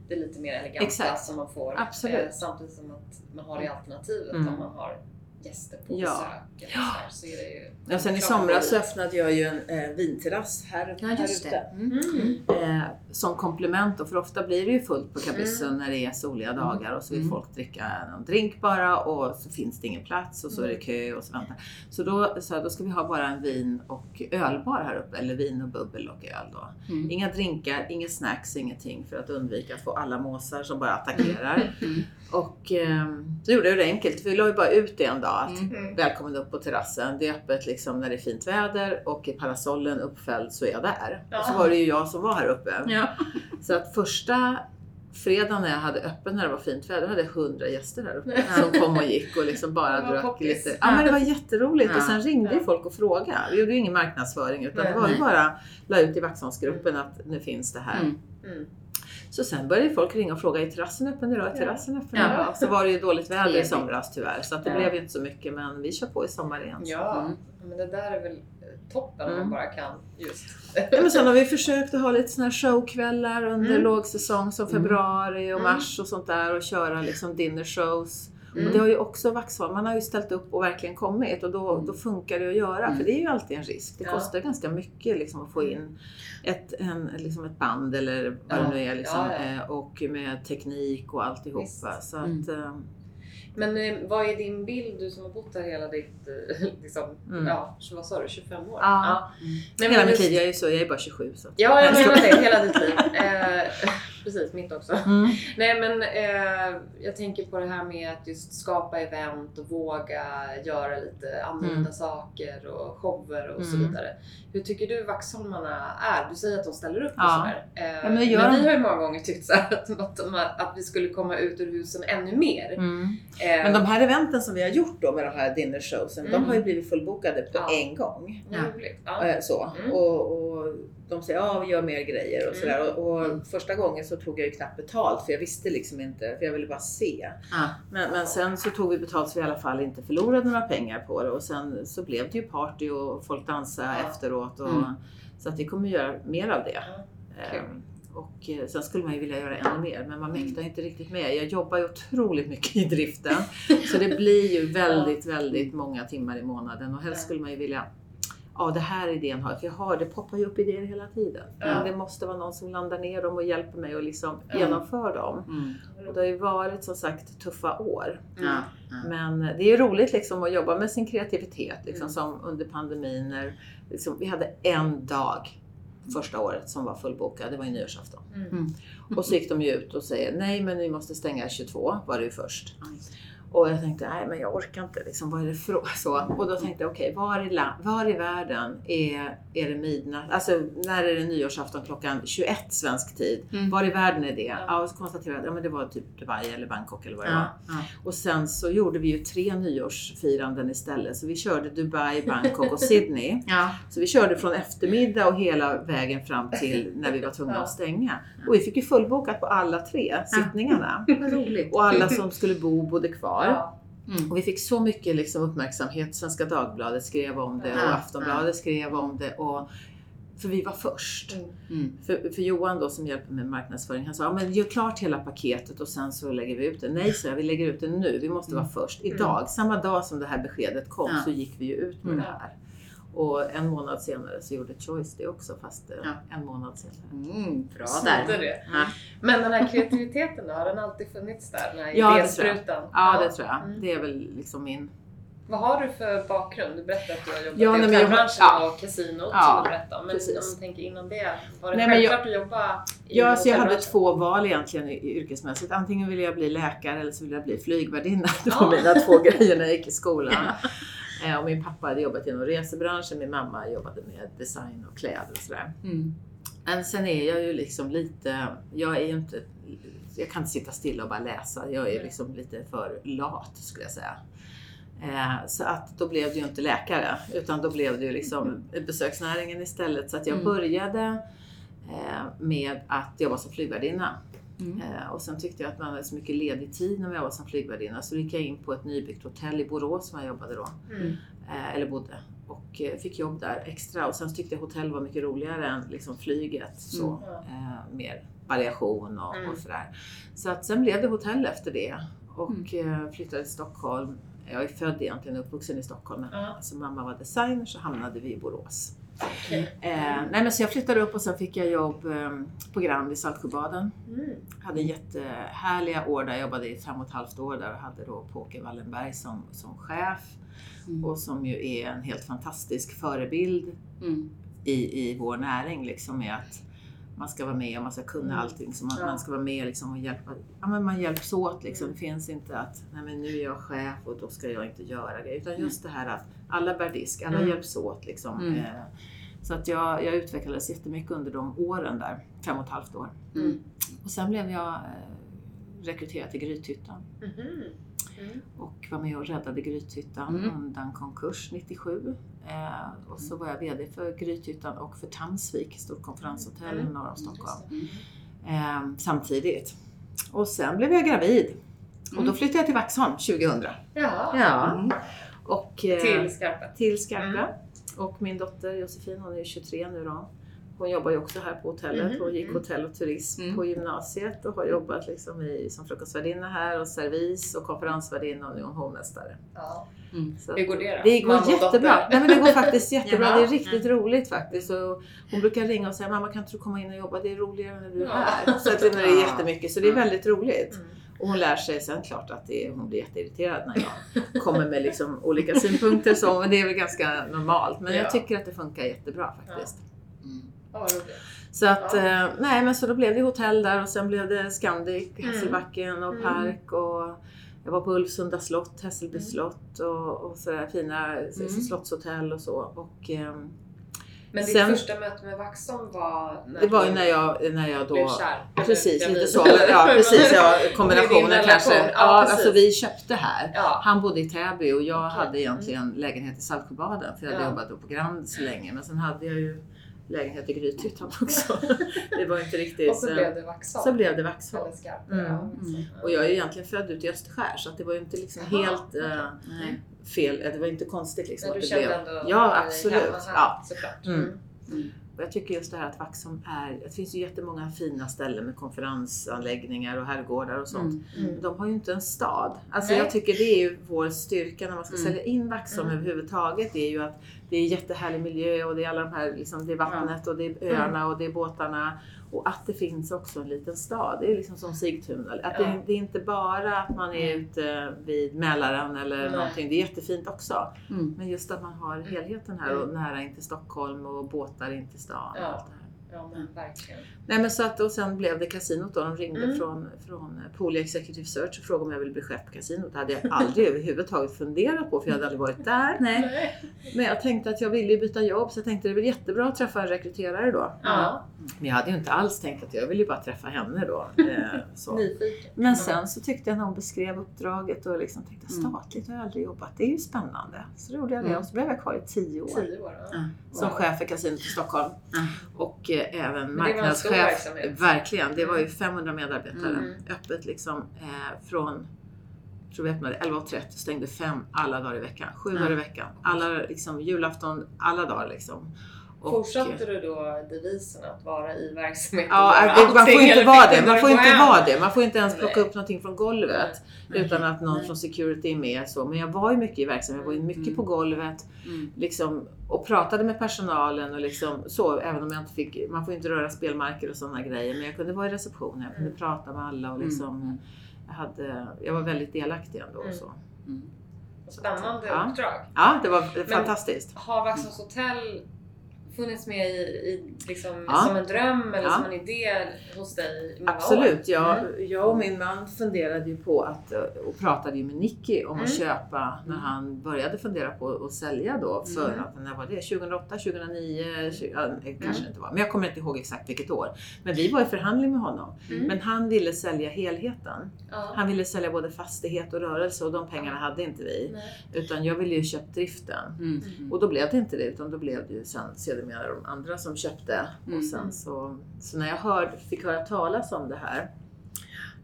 det lite mer eleganta Exakt. som man får. Absolut. Eh, samtidigt som att man har det alternativet Mm. om man har gäster på Ja. besök. Sådär, så är det ju Ja, sen i somras så öppnade jag ju en eh, vinterrass här, Ja, här ute. Mm. Mm. Eh, som komplement då, för ofta blir det ju fullt på Kabyssen när det är soliga dagar och så vill Mm. folk dricka någon drink bara och så finns det ingen plats och så är det kö och så väntar. Så då, så här, då ska vi ha bara en vin och ölbar här uppe, eller vin och bubbel och öl då. Mm. Inga drinkar, inga snacks, ingenting för att undvika att få alla måsar som bara attackerar. Och eh, så gjorde jag det enkelt, vi la ju bara ut det en dag att Mm. Mm. Välkommen upp på terrassen. Det är öppet liksom när det är fint väder och är parasollen uppfälld så är jag där. Ja. Och så var det ju jag som var här uppe. Ja. Så att första fredagen när jag hade öppet när det var fint väder hade jag 100 gäster här uppe som kom och gick och liksom bara drack poppis. lite. Ja men det var jätteroligt Ja. och sen ringde ju Ja. folk och frågade. Vi gjorde ju ingen marknadsföring utan Nej. det var ju bara la ut i Vaxholmsgruppen att nu finns det här. Mm. Mm. Så sen började folk ringa och fråga, är terrassen öppen idag? Är Ja. terrassen öppen Ja. idag? Så var det ju dåligt väder i somras tyvärr så att det Ja. blev ju inte så mycket men vi kör på i sommar igen. Ja, Mm. men det där är väl eh, toppen om Mm. man bara kan just. Ja, men sen har vi försökt att ha lite såna här showkvällar under Mm. lågsäsong som Mm. februari och Mm. mars och sånt där och köra liksom dinner shows. Mm. Och det har ju också Vaxholm, man har ju ställt upp och verkligen kommit och då, då funkar det att göra Mm. för det är ju alltid en risk. Det Ja. kostar ganska mycket liksom att få in ett, en, liksom ett band eller vad Ja. det nu är liksom, Ja, ja. eh, och med teknik och alltihopa. Visst. Så att, Mm. Men eh, vad är din bild, du som har bott här hela ditt, liksom, Mm. ja, vad sa du, 25 år? Ja. Hela men mitt just- liv, jag är ju så, jag är bara 27 så. Ja, jag menar det, hela ditt liv. Precis, mitt också. Mm. Nej men eh, jag tänker på det här med att just skapa event och våga göra lite annorlunda Mm. saker och shower och så Mm. vidare. Hur tycker du vaxholmarna är? Du säger att de ställer upp och Ja. sådär. Eh, men det gör men vi har ju många gånger tyckt så att, att, vi skulle komma ut ur husen ännu mer. Mm. Eh, Men de här eventen som vi har gjort då med de här dinner showsen, Mm. de har ju blivit fullbokade på Ja. en gång. Ja. Ja. Eh, Så. Mm. Och, och de säger ja vi gör mer grejer och Mm. sådär. Och, och Mm. första gången så tog jag ju knappt betalt för jag visste liksom inte, för jag ville bara se. Ja. Men, men sen så tog vi betalt så vi i alla fall inte förlorade några pengar på det och sen så blev det ju party och folk dansade Ja. efteråt. Och, Mm. Så att vi kommer göra mer av det. Ehm, Och eh, sen skulle man ju vilja göra ännu mer men man mäktar inte riktigt med. Jag jobbar ju otroligt mycket i driften. Så det blir ju väldigt, väldigt många timmar i månaden och helst skulle man ju vilja Ja, det här idén har jag. För jag har, det poppar ju upp idéer hela tiden. Ja. Men det måste vara någon som landar ner dem och hjälper mig och liksom Ja. genomför dem. Mm. Och det har ju varit som sagt tuffa år. Ja. Ja. Men det är ju roligt liksom att jobba med sin kreativitet. Liksom, Mm. Som under pandemin när liksom, vi hade en dag första året som var fullbokad. Det var ju nyårsafton. Mm. Mm. Och så gick de ju ut och säger nej men vi måste stänga 22 var det ju först. Och jag tänkte nej men jag orkar inte liksom, vad är det för så? Och då tänkte jag okej, var, i var i världen är, är det midnatt? Alltså när är det nyårsafton klockan 21 svensk tid? Mm. Var i världen är det? Ja. Ja, och så konstaterade jag att ja, det var typ Dubai eller Bangkok eller vad det var. Ja. Ja. Och sen så gjorde vi ju tre nyårsfiranden istället. Så vi körde Dubai, Bangkok och Sydney. Så vi körde från eftermiddag och hela vägen fram till när vi var tvungna att stänga. Och vi fick ju fullbokat på alla tre sittningarna. Och alla som skulle bo bodde kvar. Ja. Mm. Och vi fick så mycket liksom uppmärksamhet. Svenska Dagbladet skrev om det och Ja, Aftonbladet skrev om det. Och, för vi var först. Mm. Mm. För, för Johan då som hjälper med marknadsföring, han sa ja, men gör klart hela paketet och sen så lägger vi ut det. Nej, så jag, vi lägger ut det nu. Vi måste vara först. Idag, samma dag som det här beskedet kom Ja. så gick vi ju ut med Mm. det här. Och en månad senare så gjorde Choice det också fast eh, Ja. en månad senare. Mm, bra där. det. Ja. Men den här kreativiteten då, har den alltid funnits där? Den här Ja, det tror jag. idésprutan? Ja, det tror jag. Mm. Det är väl liksom min... Vad har du för bakgrund? Du berättade att du har jobbat Ja, i hotellbranschen ja. och kasinot Ja, som du. Men precis. om man tänker innan det, var det Nej, men jag- självklart att jobba i Ja, så jag hade två val egentligen i- yrkesmässigt. Antingen ville jag bli läkare eller så ville jag bli flygvärdinna. Det Ja. var mina två grejer när jag gick i skolan. Eh, Och min pappa hade jobbat inom resebranschen, min mamma jobbade med design och kläder och sådär. Mm. Men sen är jag ju liksom lite, jag är ju inte, jag kan inte sitta stilla och bara läsa. Jag är liksom lite för lat skulle jag säga. Eh, så att då blev det ju inte läkare utan då blev det ju liksom besöksnäringen istället. Så att jag Mm. började eh, med att jobba som flygvärdinna. Mm. Eh, och sen tyckte jag att man hade så mycket ledig tid när jag var som flygvärdinna så gick jag in på ett nybyggt hotell i Borås som jag jobbade då. Mm. Eh, eller bodde. Och eh, fick jobb där extra. Och sen tyckte jag hotell var mycket roligare än liksom flyget. Så, Mm. Eh, mer variation och, Mm. och sådär. Så att sen blev det hotell efter det. Och eh, flyttade till Stockholm. Jag är född egentligen och uppvuxen i Stockholm. Men Ja. alltså, mamma var designer så hamnade vi i Borås. Eh, nej, men så jag flyttade upp och sen fick jag jobb eh, på Grand i Saltsjöbaden. Mm. Hade jättehärliga år där. Jag jobbade i fem och ett halvt år där och hade då Påke Wallenberg som, som chef. Mm. Och som ju är en helt fantastisk förebild Mm. i, i vår näring liksom med att man ska vara med och man ska kunna Mm. allting. Så man, Ja. man ska vara med liksom och hjälpa. Ja, men man hjälps åt liksom. Det finns inte att nej men nu är jag chef och då ska jag inte göra det. Utan just det här att alla bär disk, alla Mm. hjälps åt liksom. Mm. Eh, Så att jag, jag utvecklades jättemycket under de åren där, fem och ett halvt år. Mm. Och sen blev jag eh, rekryterad till Grythyttan Mhm. Mm. och var med och räddade Grythyttan Mm. undan konkurs 97. Eh, och så var jag VD för Grythyttan och för Tamsvik, stort konferenshotell Mm. norr om Stockholm. Eh, samtidigt. Och sen blev jag gravid. Och då Mm. flyttade jag till Vaxholm 2000. Jaha. Ja. Mm. Och, eh, Till Skarpa. till Skarpa. Och min dotter Josefin, hon är 23 nu då. Hon jobbar ju också här på hotellet. Mhm, Hon gick mm. hotell och turism Mm. på gymnasiet och har jobbat liksom i, som frukostvärdinna här och servis och konferensvärdinna och nu är hon hovmästare. Ja. Mm. Hur går det då? Det går Mamma jättebra. Nej, men det går faktiskt jättebra. Det är riktigt roligt faktiskt. Och hon brukar ringa och säga mamma kan inte du komma in och jobba? Det är roligare när du är Ja. här. Så att det är jättemycket. Så det är väldigt roligt. Mm. Och hon lär sig sen klart att det är, hon blir jätteirriterad när jag kommer med liksom olika synpunkter. Så, men det är väl ganska normalt. Men Ja. jag tycker att det funkar jättebra faktiskt. Mm. Ja. Så att, Ja. eh, nej men så då blev det hotell där och sen blev det Scandic, Mm. Hässelbacken och Mm. Park och jag var på Ulvsunda slott, Hässelby Mm. slott och, och sådär fina Mm. slottshotell och så. Och, ehm, Men ditt Sen- första möte med Vaxholm var när det var ju när jag, när jag blev då kär? Eller Precis, lite så. Ja, precis. Ja, kombinationen kanske. Ja, Ja, precis. alltså vi köpte här. Ja. Han bodde i Täby och jag Okej. hade egentligen lägenhet i Saltsjöbaden för jag hade jobbat på Grand så länge. Men sen hade jag ju lägenhet i Grythyttan också. det var inte riktigt... Och så blev det Vaxholm. så blev det Vaxholm. Mm. Mm. Och jag är egentligen född ute i Österskär så att det var ju inte liksom Jaha, helt eh, Nej. fel. Det var inte konstigt liksom Men att du det kände blev. ändå Ja, absolut. hemma här, Ja. såklart. Mm. Mm. Och jag tycker just det här att Vaxholm är, det finns ju jättemånga fina ställen med konferensanläggningar och herrgårdar och sånt. Mm. Mm. De har ju inte en stad. Alltså Nej. jag tycker det är ju vår styrka när man ska Mm. sälja in Vaxholm Mm. överhuvudtaget. Det är ju att det är jättehärlig miljö och det är alla de här, liksom, det är vattnet och det är öarna och det är båtarna. Och att det finns också en liten stad. Det är liksom som Sigtuna. Att Ja. det, det är inte bara att man är ute vid Mälaren eller Nej. någonting. Det är jättefint också. Mm. Men just att man har helheten här och nära in till Stockholm och båtar in till stan. Och Ja. allt det här. Ja, men verkligen. Nej men så att och sen blev det kasinot då. De ringde Mm. från, från Poli Executive Search och frågade om jag ville bli chef på kasinot. Det hade jag aldrig överhuvudtaget funderat på för jag hade aldrig varit där. Nej. Men jag tänkte att jag ville byta jobb så jag tänkte det är väl jättebra att träffa en rekryterare då. Ja, Men jag hade ju inte alls tänkt att jag ville bara träffa henne då. Eh, så. nyfiken. Men sen så tyckte jag när hon beskrev uppdraget och liksom tänkte Mm. statligt har jag aldrig jobbat. Det är ju spännande. Så då gjorde jag det Mm. och så blev jag kvar i tio år. Tio år. Ja. Som chef för kasinot i Stockholm. Och eh, även marknadschef. Verkligen. Det var ju 500 medarbetare. Mm. Öppet liksom eh, från tror vi öppnade 11.30 och stängde fem alla dagar i veckan. Sju Ja. dagar i veckan. Alla, liksom, julafton, alla dagar liksom. Och- Fortsatte du då devisen att vara i verksamheten? Ja, det, man får inte vara det. Man får inte vara det. Man får inte ens plocka Nej. upp någonting från golvet utan att någon från security är med. Så. Men jag var ju mycket i verksamhet. Jag var ju mycket Mm. på golvet Mm. liksom, och pratade med personalen och liksom, så. Även om jag inte fick, man får inte röra spelmarker och sådana grejer. Men jag kunde vara i receptionen, jag kunde Mm. prata med alla och liksom, Mm. jag, hade, jag var väldigt delaktig ändå. Och Mm. så. Mm. Spännande Ja. uppdrag. Ja, det var fantastiskt. Har Vaxholms hotell funnits med i, i liksom, Ja. som en dröm eller Ja. som en idé hos dig i många år? Absolut. Jag, Mm. jag och min man funderade ju på att, eh, och pratade ju med Nicky om att Mm. köpa när han började fundera på att sälja då för Mm. att, när var det? 2008, 2009, 20, ja, det kanske Mm. inte var. Men jag kommer inte ihåg exakt vilket år. Men vi var i förhandling med honom. Mm. Men han ville sälja helheten. Ja. Han ville sälja både fastighet och rörelse och de pengarna hade inte vi. Nej. Utan jag ville ju köpa driften. Mm. Mm. Och då blev det inte det utan då blev det ju sen sedermera de andra som köpte. Mm. Och sen så, så när jag hörde, fick höra talas om det här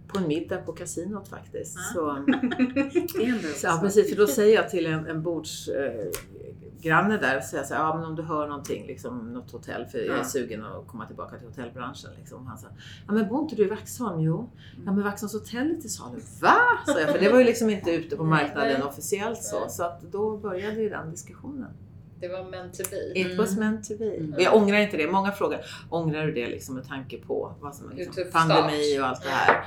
på en middag på kasinot faktiskt. Ah. Så, så, ja precis, för då säger jag till en, en bordsgranne eh, där, så jag så här, ja men om du hör någonting, liksom något hotell, för jag är Ja. sugen att komma tillbaka till hotellbranschen. Liksom. Han sa, ja men bor inte du i Vaxholm? Jo. Ja men Vaxholms hotell är till salu. Va? Så jag, för det var ju liksom inte ute på marknaden officiellt så. Så att då började ju den diskussionen. Det var meant to be. It Mm. was meant to be. Mm. Och jag ångrar inte det. Många frågar, ångrar du det liksom med tanke på vad som liksom, pandemi start. och allt det här?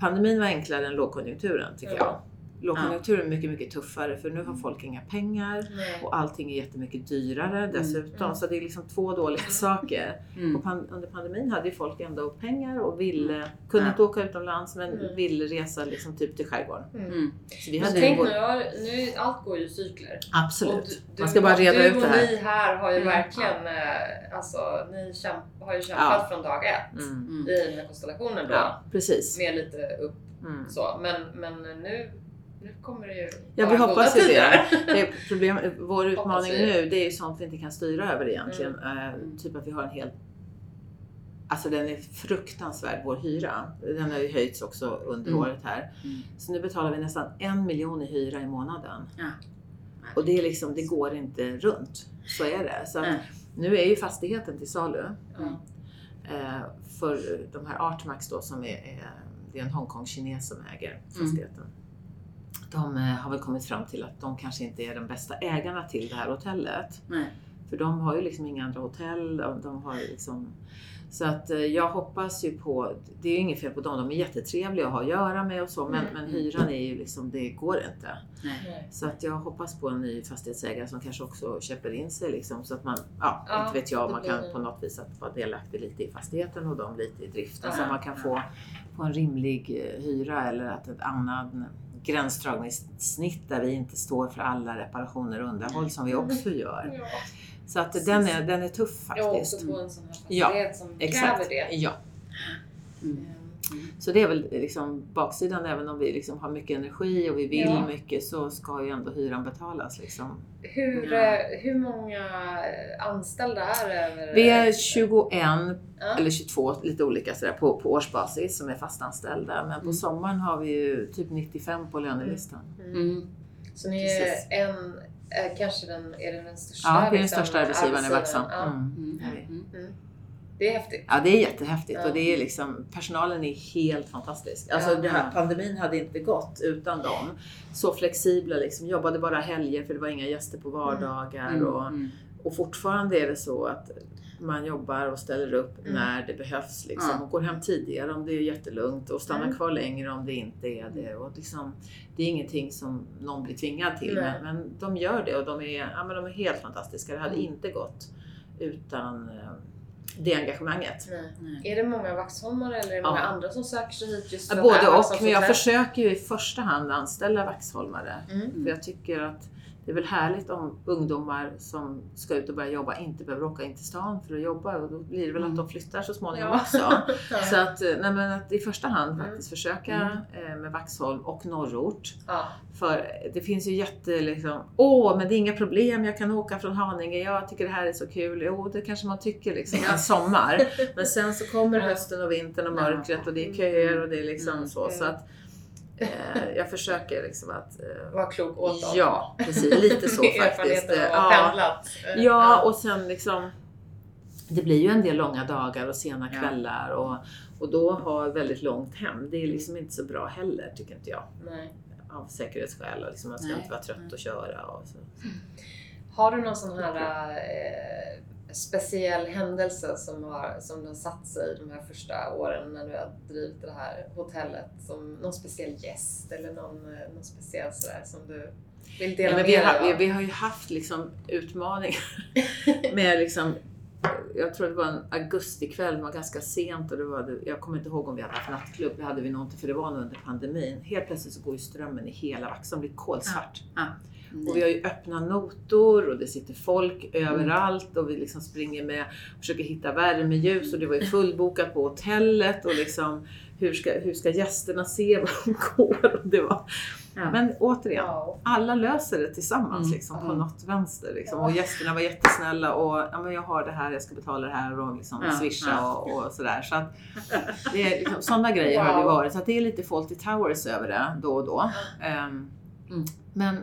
Pandemin var enklare än lågkonjunkturen tycker Ja. jag. Lågkonjunkturen är mycket, mycket tuffare för nu har folk inga pengar Nej. och allting är jättemycket dyrare dessutom. Mm. Så det är liksom två dåliga saker. Mm. Och pan- under pandemin hade ju folk ändå pengar och ville, kunde Ja. inte åka utomlands men Mm. ville resa liksom typ till skärgården. Mm. Mm. Så vi Men hade tänk ju nu, nu, allt går ju i cykler. Absolut. du- du- Man ska bara reda du ut det här. och ni här har ju Mm. verkligen, eh, alltså ni kämp, har ju kämpat från dag ett Mm. Mm. i den här konstellationen då. Ja, precis. Med lite upp Mm. så. Men, men nu, nu kommer det ju Ja, vi hoppas ju det. det problem, vår utmaning nu det är ju sånt vi inte kan styra över egentligen. Mm. Eh, typ att vi har en helt Alltså den är fruktansvärd, vår hyra. Den har ju höjts också under Mm. året här. Mm. Så nu betalar vi nästan en miljon i hyra i månaden. Ja. Och det är liksom, det går inte runt. Så är det. Så Nej. nu är ju fastigheten till salu. Ja. Eh, för de här Artmax då som är, är det är en Hongkong-kines som äger fastigheten. De eh, har väl kommit fram till att de kanske inte är de bästa ägarna till det här hotellet. Nej. För de har ju liksom inga andra hotell. De, har ju liksom, så att eh, jag hoppas ju på, det är ju inget fel på dem, de är jättetrevliga att ha att göra med och så men, Mm. men hyran är ju liksom, det går inte. Nej. Så att jag hoppas på en ny fastighetsägare som kanske också köper in sig liksom så att man, ja, Ja, inte vet jag, man kan på något vis att vara delaktig lite i fastigheten och de lite i driften så Ja. att man kan få, få en rimlig eh, hyra eller att ett annat gränsdragningssnitt där vi inte står för alla reparationer och underhåll som vi också gör. Ja. Så att den är, den är tuff Jag faktiskt. också på en sån här Ja, fastighet som Exakt. kräver det. Ja. Mm. Så det är väl liksom baksidan, även om vi liksom har mycket energi och vi vill Ja. mycket så ska ju ändå hyran betalas. Liksom. Hur, Ja. eh, hur många anställda är det? Vi är 21 Ja. eller 22, lite olika sådär, på, på årsbasis som är fastanställda. Men på Mm. sommaren har vi ju typ 95 på lönelistan. Mm. Mm. Så ni Precis. är en, är kanske den, är den största Ja, det är den liksom, största arbetsgivaren i Vaxholm. Mm. Mm. det är. Mm. Häftigt. Ja, det är jättehäftigt Ja. och det är liksom, personalen är helt fantastisk. Alltså Ja. här, pandemin hade inte gått utan dem. Så flexibla liksom, jobbade bara helger för det var inga gäster på vardagar. Mm. Och, Mm. och fortfarande är det så att man jobbar och ställer upp Mm. när det behövs liksom, Ja. och går hem tidigare om det är jättelugnt och stannar Mm. kvar längre om det inte är det. Och liksom, det är ingenting som någon blir tvingad till men, men de gör det och de är, ja, men de är helt fantastiska. Det hade Mm. inte gått utan eh, det engagemanget. Nej. Nej. Är det många vaxholmare eller är det många Ja. andra som söker sig hit just både och, men jag försöker ju i första hand anställa vaxholmare. Mm. För jag tycker att det är väl härligt om ungdomar som ska ut och börja jobba inte behöver åka in till stan för att jobba och då blir det väl att de flyttar så småningom Ja. också. Så att, nej men att i första hand Mm. faktiskt försöka eh, med Vaxholm och norrort. Ja. För det finns ju jätte liksom, åh men det är inga problem, jag kan åka från Haninge, jag tycker det här är så kul. Jo det kanske man tycker liksom en sommar. Men sen så kommer hösten och vintern och mörkret och det är köer och det är liksom Mm. så. så att, jag försöker liksom att... Eh, Var klok åt dem. ja, precis. Lite så faktiskt. Eh, ha pendlat. Eh, Ja, och sen liksom det blir ju en del långa dagar och sena Ja. kvällar och, och då ha väldigt långt hem, det är liksom inte så bra heller tycker inte jag. Nej. Av säkerhetsskäl och liksom man ska Nej. inte vara trött och köra och så. Har du någon sån här eh, speciell händelse som har, som har satt sig de här första åren när du har drivit det här hotellet? Som någon speciell gäst eller någon, eh, någon speciell sådär som du vill dela Ja, med vi, dig har, vi, av? vi har ju haft liksom utmaningar med liksom jag tror det var en augustikväll, det var ganska sent och det var, jag kommer inte ihåg om vi hade haft nattklubb, det hade vi nog inte för det var nog under pandemin. Helt plötsligt så går ju strömmen i hela Vaxholm, blir kolsvart. Och vi har ju öppna notor och det sitter folk överallt och vi liksom springer med och försöker hitta värmeljus och det var ju fullbokat på hotellet och liksom hur ska, hur ska gästerna se var de går? Och det var, Ja. Men återigen, alla löser det tillsammans Mm. liksom, på Mm. något vänster. Liksom. Och gästerna var jättesnälla och ja, men jag har det här, jag ska betala det här och liksom Ja, swisha och, och sådär. Så att det är liksom, sådana grejer har det Wow. varit. Så att det är lite Fawlty Towers över det då och då. Ehm, Mm. Men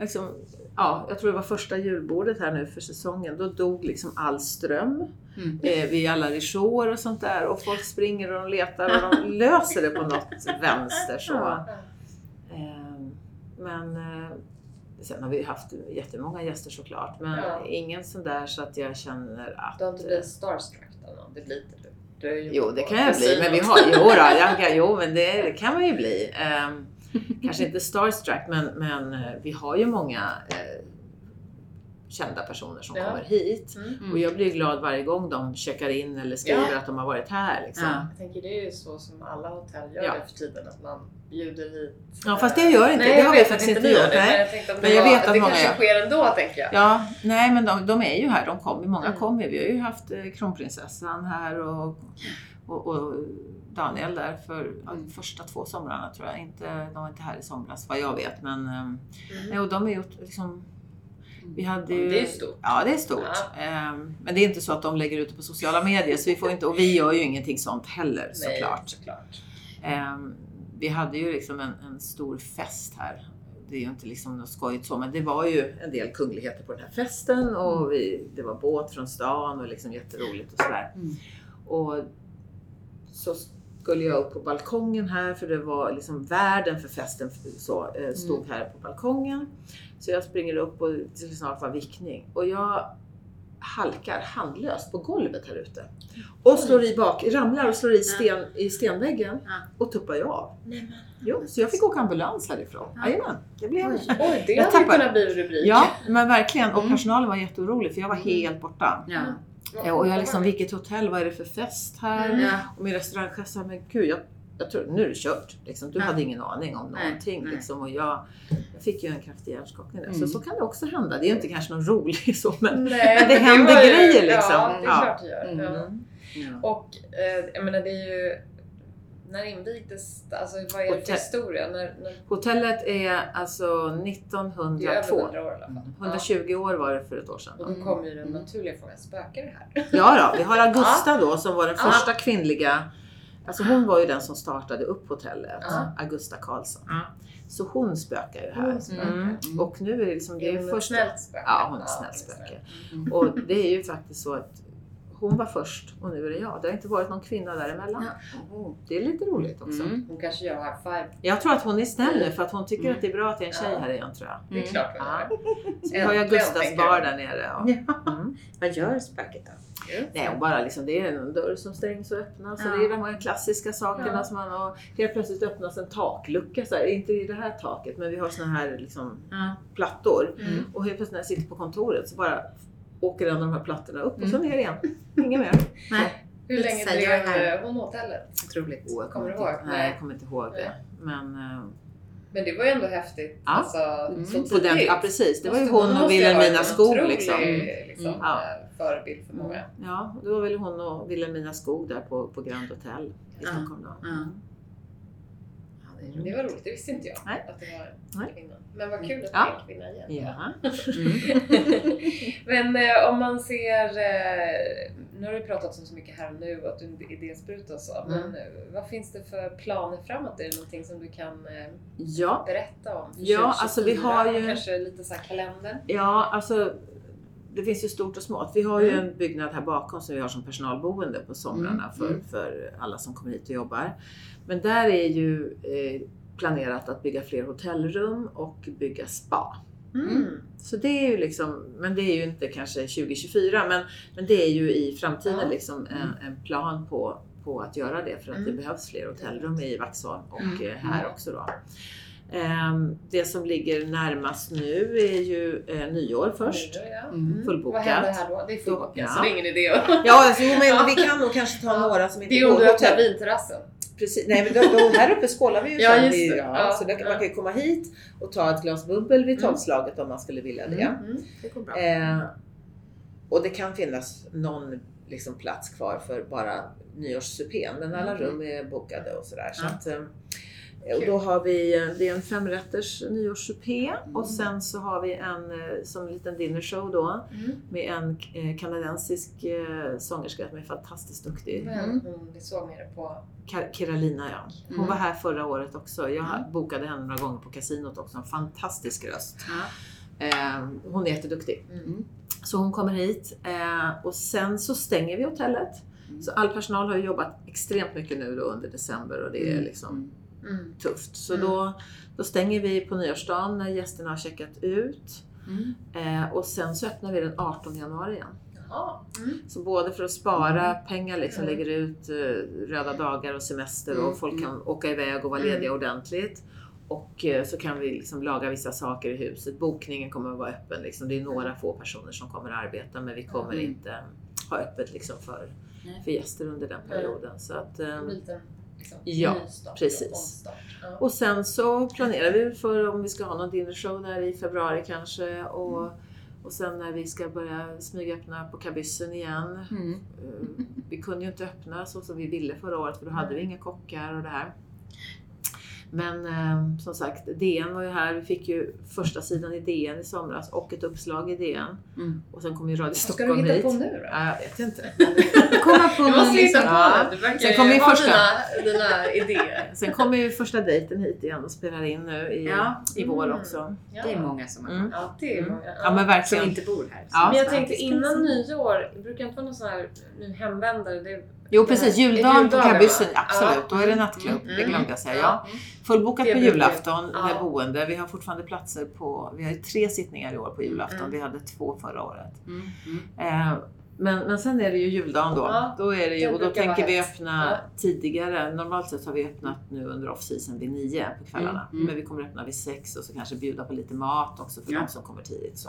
liksom, ja, jag tror det var första julbordet här nu för säsongen. Då dog liksom all ström Mm. eh, vid alla resor och sånt där. Och folk springer och de letar och de löser det på något vänster. Så. Ehm, Men eh, sen har vi haft jättemånga gäster såklart. Men Ja. ingen sån där så att jag känner att... Du har inte blivit starstruck av någon? Det blir inte du. Jo, det kan jag bli. Men vi har, jo, då, jag, jo, men det, det kan man ju bli. Ehm, kanske inte starstruck, men, men eh, vi har ju många eh, kända personer som Ja. kommer hit. Mm. Och jag blir glad varje gång de checkar in eller skriver Ja. att de har varit här. Liksom. Ja. Jag tänker det är ju så som alla hotell gör Ja. för tiden, att man bjuder hit. Ja, fast det gör inte- Nej, det har vi faktiskt inte gjort, nej. Men jag Men jag var, vet att det många kanske sker ändå, tänker jag. Ja, nej men de, de är ju här. De kommer, många Mm. kommer. Vi har ju haft eh, kronprinsessan här och, och, och Daniel där för ja, Mm. första två somrarna tror jag. Inte, de var inte här i somras vad jag vet. Men ehm, Mm. nej, och de är ju liksom vi hade ju, Det är stort. Ja, det är stort. Ehm, Men det är inte så att de lägger ut det på sociala medier, så vi får inte, och vi gör ju ingenting sånt heller såklart. Nej, såklart. Ehm, vi hade ju liksom en, en stor fest här. Det är ju inte liksom något skojigt så, men det var ju en del kungligheter på den här festen och vi, det var båt från stan och liksom jätteroligt och sådär. Mm. Och så skulle jag upp på balkongen här för det var liksom värden för festen så, eh, stod här på balkongen. Så jag springer upp och det skulle snart vara vickning och jag halkar handlöst på golvet här ute. Och slår i bak, ramlar och slår i, sten, i stenväggen och tuppar ju av. Men. Jo, så jag fick åka ambulans härifrån. Ja. Jajamän, det blev Oj. Oj, det Jag hade kunnat bli en rubrik. Ja, men verkligen. Och Mm. personalen var jätteorolig för jag var Mm. helt borta. Ja. Och jag liksom, vilket hotell, vad är det för fest här? Mm. Och min restaurangchef sa, men gud, jag, jag tror, nu är det kört. Liksom, du Ja. hade ingen aning om någonting. nej. Liksom, och jag, jag fick ju en kraftig hjärnskakning där. Så, Mm. så kan det också hända. Det är ju inte kanske någon rolig så, men Nej, Men det händer var ju- grejer, liksom. Ja, det är Ja. klart det gör. Mm. Ja. Ja. Och eh, jag menar det är ju... När invigdes alltså vad är det för historia? När, när, hotellet är alltså det är över 1902. 100 år i alla fall. 120 år var det för ett år sedan. Ja. Och då kommer ju den naturliga frågan, spökar det här? Ja då, vi har Augusta då som var den Ja. första kvinnliga Alltså hon var ju den som startade upp hotellet, Ja. Augusta Karlsson. Ja. Så hon spökar ju här. Mm. Mm. Och nu är det liksom, det Är är hon ett första... snällt spöke? Ja, hon är ett Ja, snällt spöke. Mm. Och det är ju faktiskt så att hon var först och nu är det jag. Det har inte varit någon kvinna däremellan. Oh. Det är lite roligt också. Mm. Hon kanske gör high five. Jag tror att hon är snäll nu för att hon tycker Mm. att det är bra att det är en tjej Ja. här igen tror jag. Det är Mm. klart hon Ja. Så vi har Augustas tänker bar jag. där nere. Och, Ja. mm. Vad gör spöket då? Nej, och bara liksom, det är en dörr som stängs och öppnas. Ja. Och det är de här klassiska sakerna Ja. som man och helt plötsligt öppnas en taklucka. Så här. Inte i det här taket, men vi har såna här liksom, Ja. plattor. Mm. Och helt plötsligt när jag sitter på kontoret så bara åker en av de här plattorna upp och så Mm. ner igen. Inget mer. Nej, Hur Lite länge här. eh, hon hotellet? otroligt. Oh, jag Kommer du ihåg? Nej, Nej. jag kommer inte ihåg det. Men eh, Men det var ju ändå häftigt. Ja. Alltså, Mm. så den, ja, precis. Det var ju Måste- hon och måste Vilhelmina Skog otrolig, liksom. liksom Mm. Ja. eh, förebild för många. Ja, det var väl hon och Vilhelmina Skog där på, på Grand Hotel i Ja. Stockholm då. Ja. Ja, det var roligt, det visste inte jag. Nej. Att det var Nej. en kvinna. Men vad kul att det Ja. är en kvinna igen. Ja. Mm. Men eh, om man ser, eh, nu har du pratat om så mycket här och nu och att du är idéspruta och så. Mm. Men eh, vad finns det för planer framåt? Är det någonting som du kan eh, Ja, berätta om? för Ja, alltså vi 2024? har ju- Kanske lite så här kalender? ja alltså det finns ju stort och smått. Vi har ju Mm. en byggnad här bakom som vi har som personalboende på somrarna Mm, för, mm. för alla som kommer hit och jobbar. Men där är ju eh, planerat att bygga fler hotellrum och bygga spa. Mm. Så det är ju liksom, men det är ju inte kanske 2024 men, men det är ju i framtiden Ja. liksom en, en plan på, på att göra det för att det Mm. behövs fler hotellrum i Vaxholm och Mm. eh, här också då. Ehm, Det som ligger närmast nu är ju eh, nyår först. Nyår, ja. Mm. Vad Fullbokat. händer här då? Det är fullbokat Ja. så det är ingen idé att... Ja, alltså, jo, men vi kan nog kanske ta några som inte Det är om går du på öppnar vinterrassen. Precis. Nej, men då, då, här uppe skålar vi ju Ja, sen vid- ja, Ja. Så där kan, man Ja. kan ju komma hit och ta ett glas bubbel vid Mm. tolvslaget om man skulle vilja det. Mm. Mm. Det. Eh, och det kan finnas någon liksom, plats kvar för bara nyårssupén, men alla Mm. rum är bokade och sådär. Så Ja. att, eh, och då har vi, eh, det är en femrätters nyårssupé Mm. och sen så har vi en eh, som en liten dinnershow då Mm. med en eh, kanadensisk sångerska som är fantastiskt duktig. Mm. vi såg mer på... Ka- Kiralina ja. Hon Mm. var här förra året också. Jag Mm. bokade henne några gånger på kasinot också. En fantastisk röst. Ja. Eh, hon är jätteduktig. Mm. Så hon kommer hit och sen så stänger vi hotellet. Mm. Så all personal har jobbat extremt mycket nu då under december och det är liksom Mm. tufft. Så Mm. då, då stänger vi på nyårsdagen när gästerna har checkat ut. Mm. Eh, och sen så öppnar vi den 18 januari igen. Mm. Så både för att spara pengar, liksom Mm. lägger ut eh, röda dagar och semester och Mm, folk mm. kan åka iväg och vara Mm. lediga ordentligt. Och eh, så kan vi liksom laga vissa saker i huset. Bokningen kommer att vara öppen. Liksom. Det är några få personer som kommer att arbeta men vi kommer Mm. inte ha öppet liksom för, för gäster under den perioden. Så att, Det liksom, Ja, nystart, precis. Ja. och sen så planerar vi för om vi ska ha någon dinnershow där i februari kanske. Och, och sen när vi ska börja smygöppna på kabyssen igen. Mm. Eh, Vi kunde ju inte öppna så som vi ville förra året för då hade vi inga kockar och det här. Men eh, som sagt, DN var ju här. Vi fick ju första sidan i DN i somras och ett uppslag i DN. Mm. Och sen kom ju Radio Vad ska du Stockholm hitta hit. på nu då? Ja, jag vet inte. Komma på någon måste hitta på Ja. det. Du Sen kommer ju första. dina, dina idéer. Sen kommer ju första dejten hit igen och spelar in nu i, Ja. i vår Mm. också. Ja. Det är många som har Mm. Ja, det är Mm. många. Ja men som verkligen. inte bor här. Ja. Men jag tänkte innan nyår, det brukar inte vara någon sån här nu hemvändare. Det, Jo precis, juldagen på kabyssen, absolut. Då är det nattklubb, Mm. det glömde jag säga. Ja. Fullbokat på julafton med boende. Vi har fortfarande platser på, vi har tre sittningar i år på julafton. Mm. Vi hade två förra året. Mm. Mm. Eh, men, men sen är det ju juldagen då. Ja, då är det ju, och då tänker vi öppna Ja. tidigare. Normalt sett har vi öppnat nu under off-season vid nio på kvällarna. Mm, mm. Men vi kommer öppna vid sex och så kanske bjuda på lite mat också för Ja. de som kommer tidigt. Så.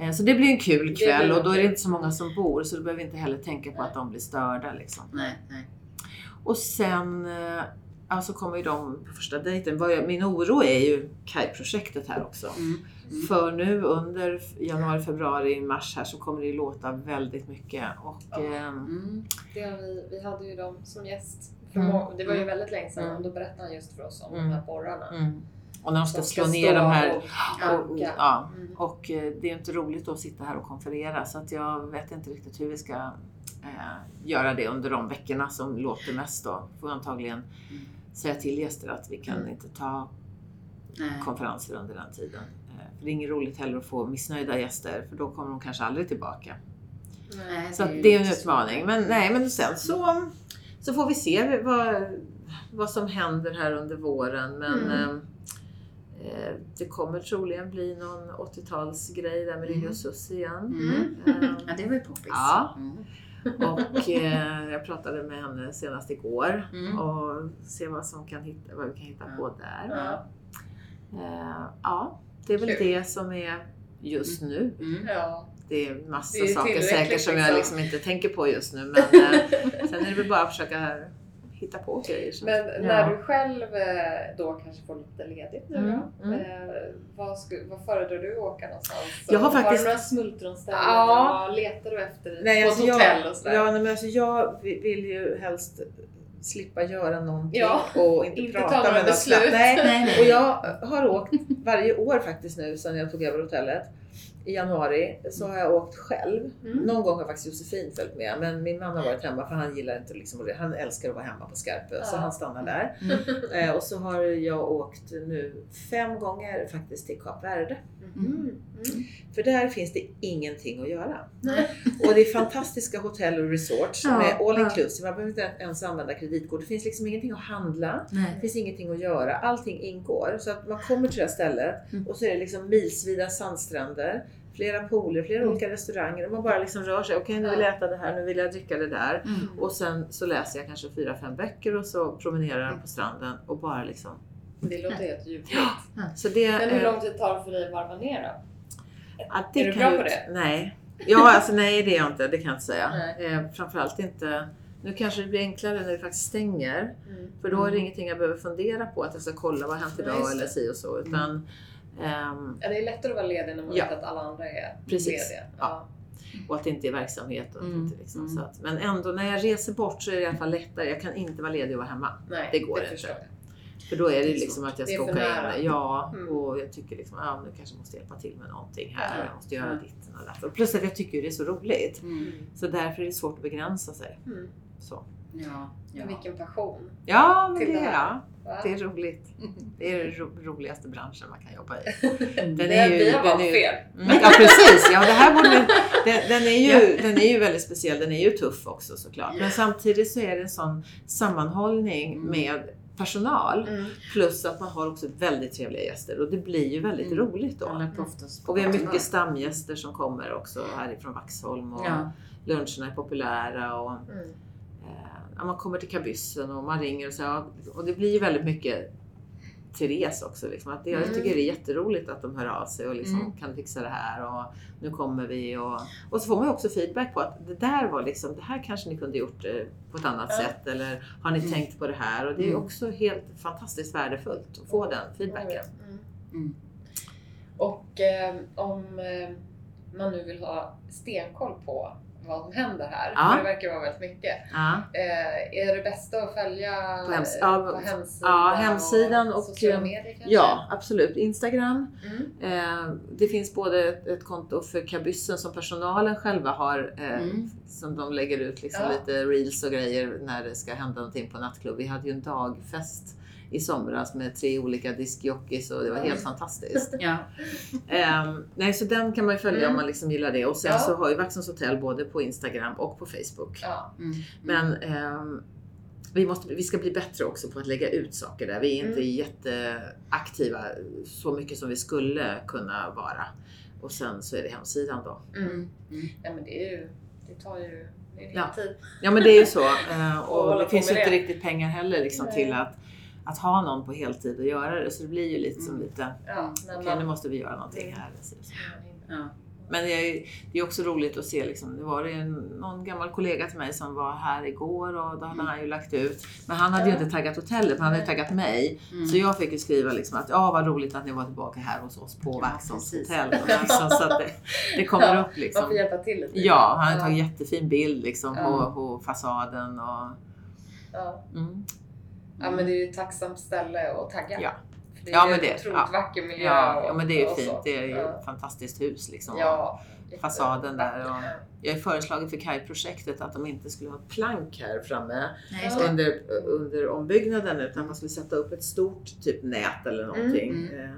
Eh, så det blir en kul kväll och då är det inte så många som bor så då behöver vi inte heller tänka på Nej. att de blir störda. Liksom. Nej, nej. Och sen alltså kommer ju de på första dejten. Min oro är ju Kaj-projektet här också. Mm. Mm. För nu under januari, februari, mars här så kommer det ju låta väldigt mycket. Och, Ja. ehm, Mm. det vi, vi hade ju dem som gäst. För Mm. Det var ju Mm. väldigt länge sedan Mm. och då berättade han just för oss om Mm. de här borrarna. Mm. Och när de ska slå ner de här. och Och, banka. ja, Mm. och eh, det är inte roligt att sitta här och konferera så att jag vet inte riktigt hur vi ska eh, göra det under de veckorna som låter mest då. Får antagligen Mm. säga till gäster att vi kan Mm. inte ta Nej. konferenser under den tiden. Eh, För det är inget roligt heller att få missnöjda gäster för då kommer de kanske aldrig tillbaka. Nej. Så det är en utmaning. Men, nej, men sen så, så får vi se vad, vad som händer här under våren. Men Mm. eh, det kommer troligen bli någon 80-talsgrej där med Lili Mm. och Susie igen. Mm. Eh, Ja, det var ju poppis. Ja. Mm. och eh, jag pratade med henne senast igår Mm. och se vad, som kan hitta, vad vi kan hitta på där. Ja. Eh, ja, det är väl Kul. det som är just nu. Mm. Ja. Det är massa Det är saker säkert som jag liksom. liksom inte tänker på just nu. Men eh, sen är det väl bara att försöka hitta på grejer. Så. Men Ja. när du själv eh, då kanske får lite ledigt nu Mm, då, mm. eh, vad, sku, vad föredrar du att åka någonstans? Jag har Har faktiskt- du några smultronställen? Ja. Vad letar du efter Nej, på alltså ett hotell jag, och sådär? ja, nej, men alltså jag vill ju helst slippa göra någonting Ja, och inte, inte prata några med någon beslut. Nej. Nej, nej. Och jag har åkt varje år faktiskt nu sedan jag tog över hotellet i januari så har jag åkt själv. Mm. Någon gång har faktiskt Josefin följt med men min man har varit hemma för han gillar inte liksom, han älskar att vara hemma på Skarpö så Ja. han stannar där. Mm. Eh, och så har jag åkt nu fem gånger faktiskt till Kap Verde. Mm. Mm. För där finns det ingenting att göra. Nej. Och det är fantastiska hotell och resorts Ja, med all inclusive. Man behöver inte ens använda kreditkort. Det finns liksom ingenting att handla. Det Nej. finns ingenting att göra. Allting ingår. Så att man kommer till det här stället Mm. och så är det liksom milsvida sandstränder. Flera pooler, flera Mm. olika restauranger och man bara liksom rör sig. Okej, nu vill jag äta det här, nu vill jag dricka det där. Mm. Och sen så läser jag kanske fyra, fem böcker och så promenerar Mm. jag på stranden och bara liksom. Det låter helt ljuvligt. Så det, Men hur lång tid tar det för dig att varva ner då? Ja, Är du bra på det? Nej. Ja, alltså nej det är jag inte. Det kan jag inte säga. Eh, framförallt inte. Nu kanske det blir enklare när vi faktiskt stänger. Mm. För då är det Mm. ingenting jag behöver fundera på att jag ska kolla vad har hänt idag eller si och så. Utan, ehm, Ja, det är lättare att vara ledig när man Ja. vet att alla andra är Precis. lediga. Ja. och att det inte är verksamhet. Och att Mm. inte liksom, Mm. så att, men ändå när jag reser bort så är det i alla fall lättare. Jag kan inte vara ledig och vara hemma. Nej, Det går inte. förstår jag. För då är det Det är liksom svårt. att jag Det ska åka nära. in. Ja, Mm. och jag tycker liksom, ja nu kanske jag måste hjälpa till med någonting här. Ja. Jag måste göra Ja. ditten och datten. Plus att jag tycker det är så roligt. Mm. Så därför är det svårt att begränsa sig. Mm. Så. Ja. ja. Men vilken passion. Ja, men det, det ja, Va? det är roligt. Det är den ro, roligaste branschen man kan jobba i. Den Det- är ju, vi har den valt är ju, fel. Mm, ja precis, ja, det här borde, den, den, är ju, den är ju väldigt speciell, den är ju tuff också såklart. Men samtidigt så är det en sån sammanhållning Mm. med personal. Mm. Plus att man har också väldigt trevliga gäster och det blir ju väldigt Mm. roligt då. På Och vi har mycket stamgäster som kommer också härifrån Vaxholm och Ja. luncherna är populära. Och, Mm. Ja, man kommer till kabyssen och man ringer och så. ja, Och det blir ju väldigt mycket Therese också. Liksom, att det, Jag Mm. tycker det är jätteroligt att de hör av sig och liksom, Mm. kan fixa det här och nu kommer vi. Och, och så får man ju också feedback på att det där var liksom, det här kanske ni kunde gjort eh, på ett annat Ja. sätt eller har ni Mm. tänkt på det här? Och det är Mm. också helt fantastiskt värdefullt att få den feedbacken. Mm. Mm. Och eh, om eh, man nu vill ha stenkoll på vad som händer här, Ja. för det verkar vara väldigt mycket. Ja. Eh, är det bästa att följa På hems- ja, på hemsidan, ja, hemsidan och, sociala eh, medier kanske? ja, absolut. Instagram. Mm. Eh, det finns både ett, ett konto för kabyssen som personalen själva har, eh, Mm. som de lägger ut liksom lite reels och grejer när det ska hända någonting på nattklubb. Vi hade ju en dagfest i somras med tre olika diskjockeys och det var helt fantastiskt. Ja. Ehm, nej, så den kan man ju följa Mm. om man liksom gillar det. Och sen Ja. så har ju Vaxholms hotell både på Instagram och på Facebook. Ja. Mm. Men ehm, vi, måste, vi ska bli bättre också på att lägga ut saker där. Vi är inte Mm. jätteaktiva så mycket som vi skulle kunna vara. Och sen så är det hemsidan då. Mm. Mm. Ja, men det är ju, det tar ju det är Ja. tid. Ja men det är ju så. Och och hålla det finns ju inte riktigt pengar heller liksom, Nej. till att, att ha någon på heltid och göra det. Så det blir ju lite som Mm. lite, Ja, när okej nu måste vi göra någonting Mm. här. Ja. Men det är, ju- det är också roligt att se, liksom, det var det en, någon gammal kollega till mig som var här igår och då hade han ju lagt ut. Men han hade ju inte taggat hotellet, men han hade ju taggat mig. Mm. Så jag fick ju skriva liksom att ja vad roligt att ni var tillbaka här hos oss på Ja, Vaxholms hotell. Liksom, så att det, det kommer Ja, upp Man liksom. får hjälpa till lite. Ja, han hade Ja. tagit jättefin bild liksom Ja. på, på fasaden och Ja. mm. Ja, men det är ju ett tacksamt ställe att tagga. Ja. För det är Ja, men en det- otroligt ja. vacker miljö. Ja, och, ja men det är ju fint. så. Det är ju Ja. ett fantastiskt hus liksom. Ja, Fasaden där och- Ja. Jag har föreslagit för KAI-projektet att de inte skulle ha plank här framme Nej, under, under ombyggnaden utan man skulle sätta upp ett stort typ nät eller någonting. Mm, Eh,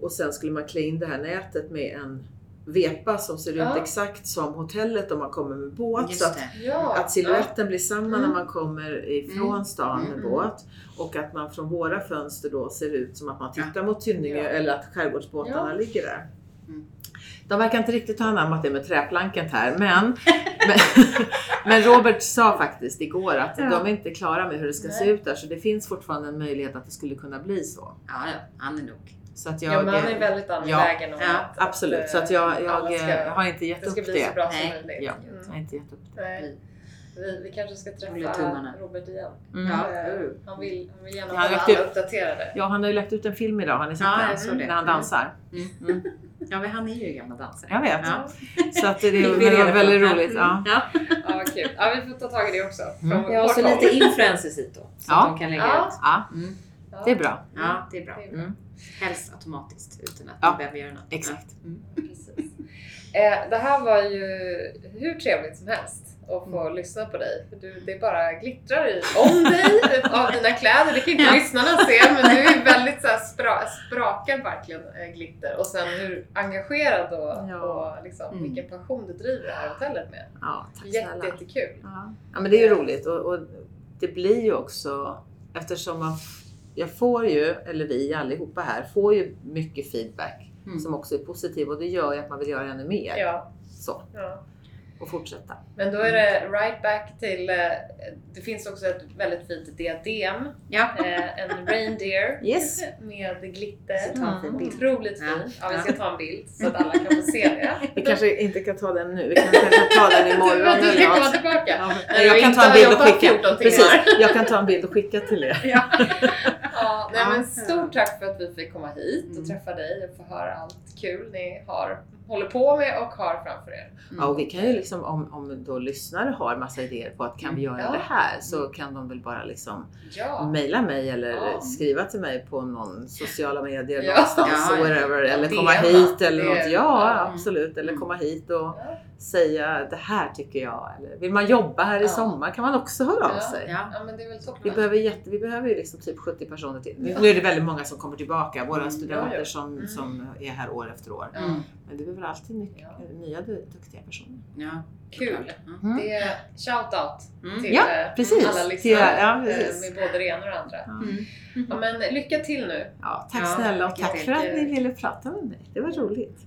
och sen skulle man klä in det här nätet med en vepa som ser ut Ja. exakt som hotellet om man kommer med båt. så att. Ja. att siluetten blir samma Mm. när man kommer ifrån Mm. stan med Mm. båt och att man från våra fönster då ser ut som att man tittar mot Tynninge Ja. eller att skärgårdsbåtarna Ja. ligger där. Mm. De verkar inte riktigt ha anammat det med träplanket här men, men, men Robert sa faktiskt igår att Ja. de är inte klara med hur det ska se Nej. ut där så det finns fortfarande en möjlighet att det skulle kunna bli så. Ja, ja, han är nog. Så att jag, Ja, man är väldigt angelägen om ja, att, absolut, att, så att jag, eh, jag, alla ska, har inte gett det ska upp bli så det. bra Nej. som möjligt. Ja, Mm. jag har inte gett upp det. Nej. Vi, vi kanske ska träffa. Robert igen. Mm. Ja. Eh, Han, vill, han vill gärna Han har hålla alla uppdaterade. Ja, han har ju lagt ut en film idag, har ni sett Ja, den? det. När han dansar. Mm. Mm. Ja, men han är ju gammal dansare. Jag vet. Ja. Så att det, det, men det var väldigt Ja. roligt. Ja. Ja. Ja, vad kul. Ja, vi får ta tag i det också. Mm. Ja, och så lite influencers hit då. Så Ja. att de kan lägga Ja. ut. ja, Mm. Ja. det är bra. Ja, det är bra. Helst automatiskt utan att Ja, man behöver göra något. exakt. Mm. Precis. Eh, det här var ju hur trevligt som helst att få Mm. lyssna på dig. För du, det bara glittrar i, om dig, av dina kläder. Det kan inte Ja. lyssnarna se men du är väldigt så här spra, sprakar verkligen eh, glitter. Och sen hur engagerad och, Ja. och liksom, Mm. vilken passion du driver det här hotellet med. Ja, tack Jätte, jättekul. Ja. ja, men det är ju roligt och, och det blir ju också eftersom man, jag får ju, eller vi allihopa här, får ju mycket feedback Mm. som också är positiv och det gör ju att man vill göra ännu mer. Ja, Så, ja. och fortsätta. Men då är det right back till, eh, det finns också ett väldigt fint diadem, Ja. eh, en reindeer Yes. med glitter. Ta en fin bild. Otroligt Ja. fin. Ja, vi ska ta en bild så att alla kan få se det. Vi kanske inte kan ta den nu, vi kan kanske ta den imorgon Du, ska komma tillbaka. Ja, du jag kan ta en bild och skicka. 14 timmar. Precis, jag kan ta en bild och skicka till er. Ja. Ja, nej, men stort tack för att vi fick komma hit och Mm. träffa dig och få höra allt kul ni har, håller på med och har framför er. Ja, och vi kan ju liksom, om, om då lyssnare har massa idéer på att kan vi göra Ja. det här så kan de väl bara liksom Ja, mejla mig eller Ja. skriva till mig på någon sociala medier Ja. någonstans Ja, ja. whatever, eller komma hit eller något. Ja, absolut. Eller Mm. komma hit och. Säga det här tycker jag. Eller vill man jobba här i Ja. sommar kan man också höra av sig. Ja. ja, men det är väl Vi behöver, jätte, vi behöver ju liksom typ 70 personer till. Nu är det väldigt många som kommer tillbaka, våra Mm. studenter. Som, Mm. som är här år efter år. Mm. Men det behöver alltid Ja. nya du- duktiga personer. Ja. Kul. Mm. Det är shout-out Mm. till eh, precis. alla lyssnare eh, med både det ena och det andra. Mm. Ja, men lycka till nu. Ja, tack snälla och tack för att ni ville prata med mig. Det var roligt.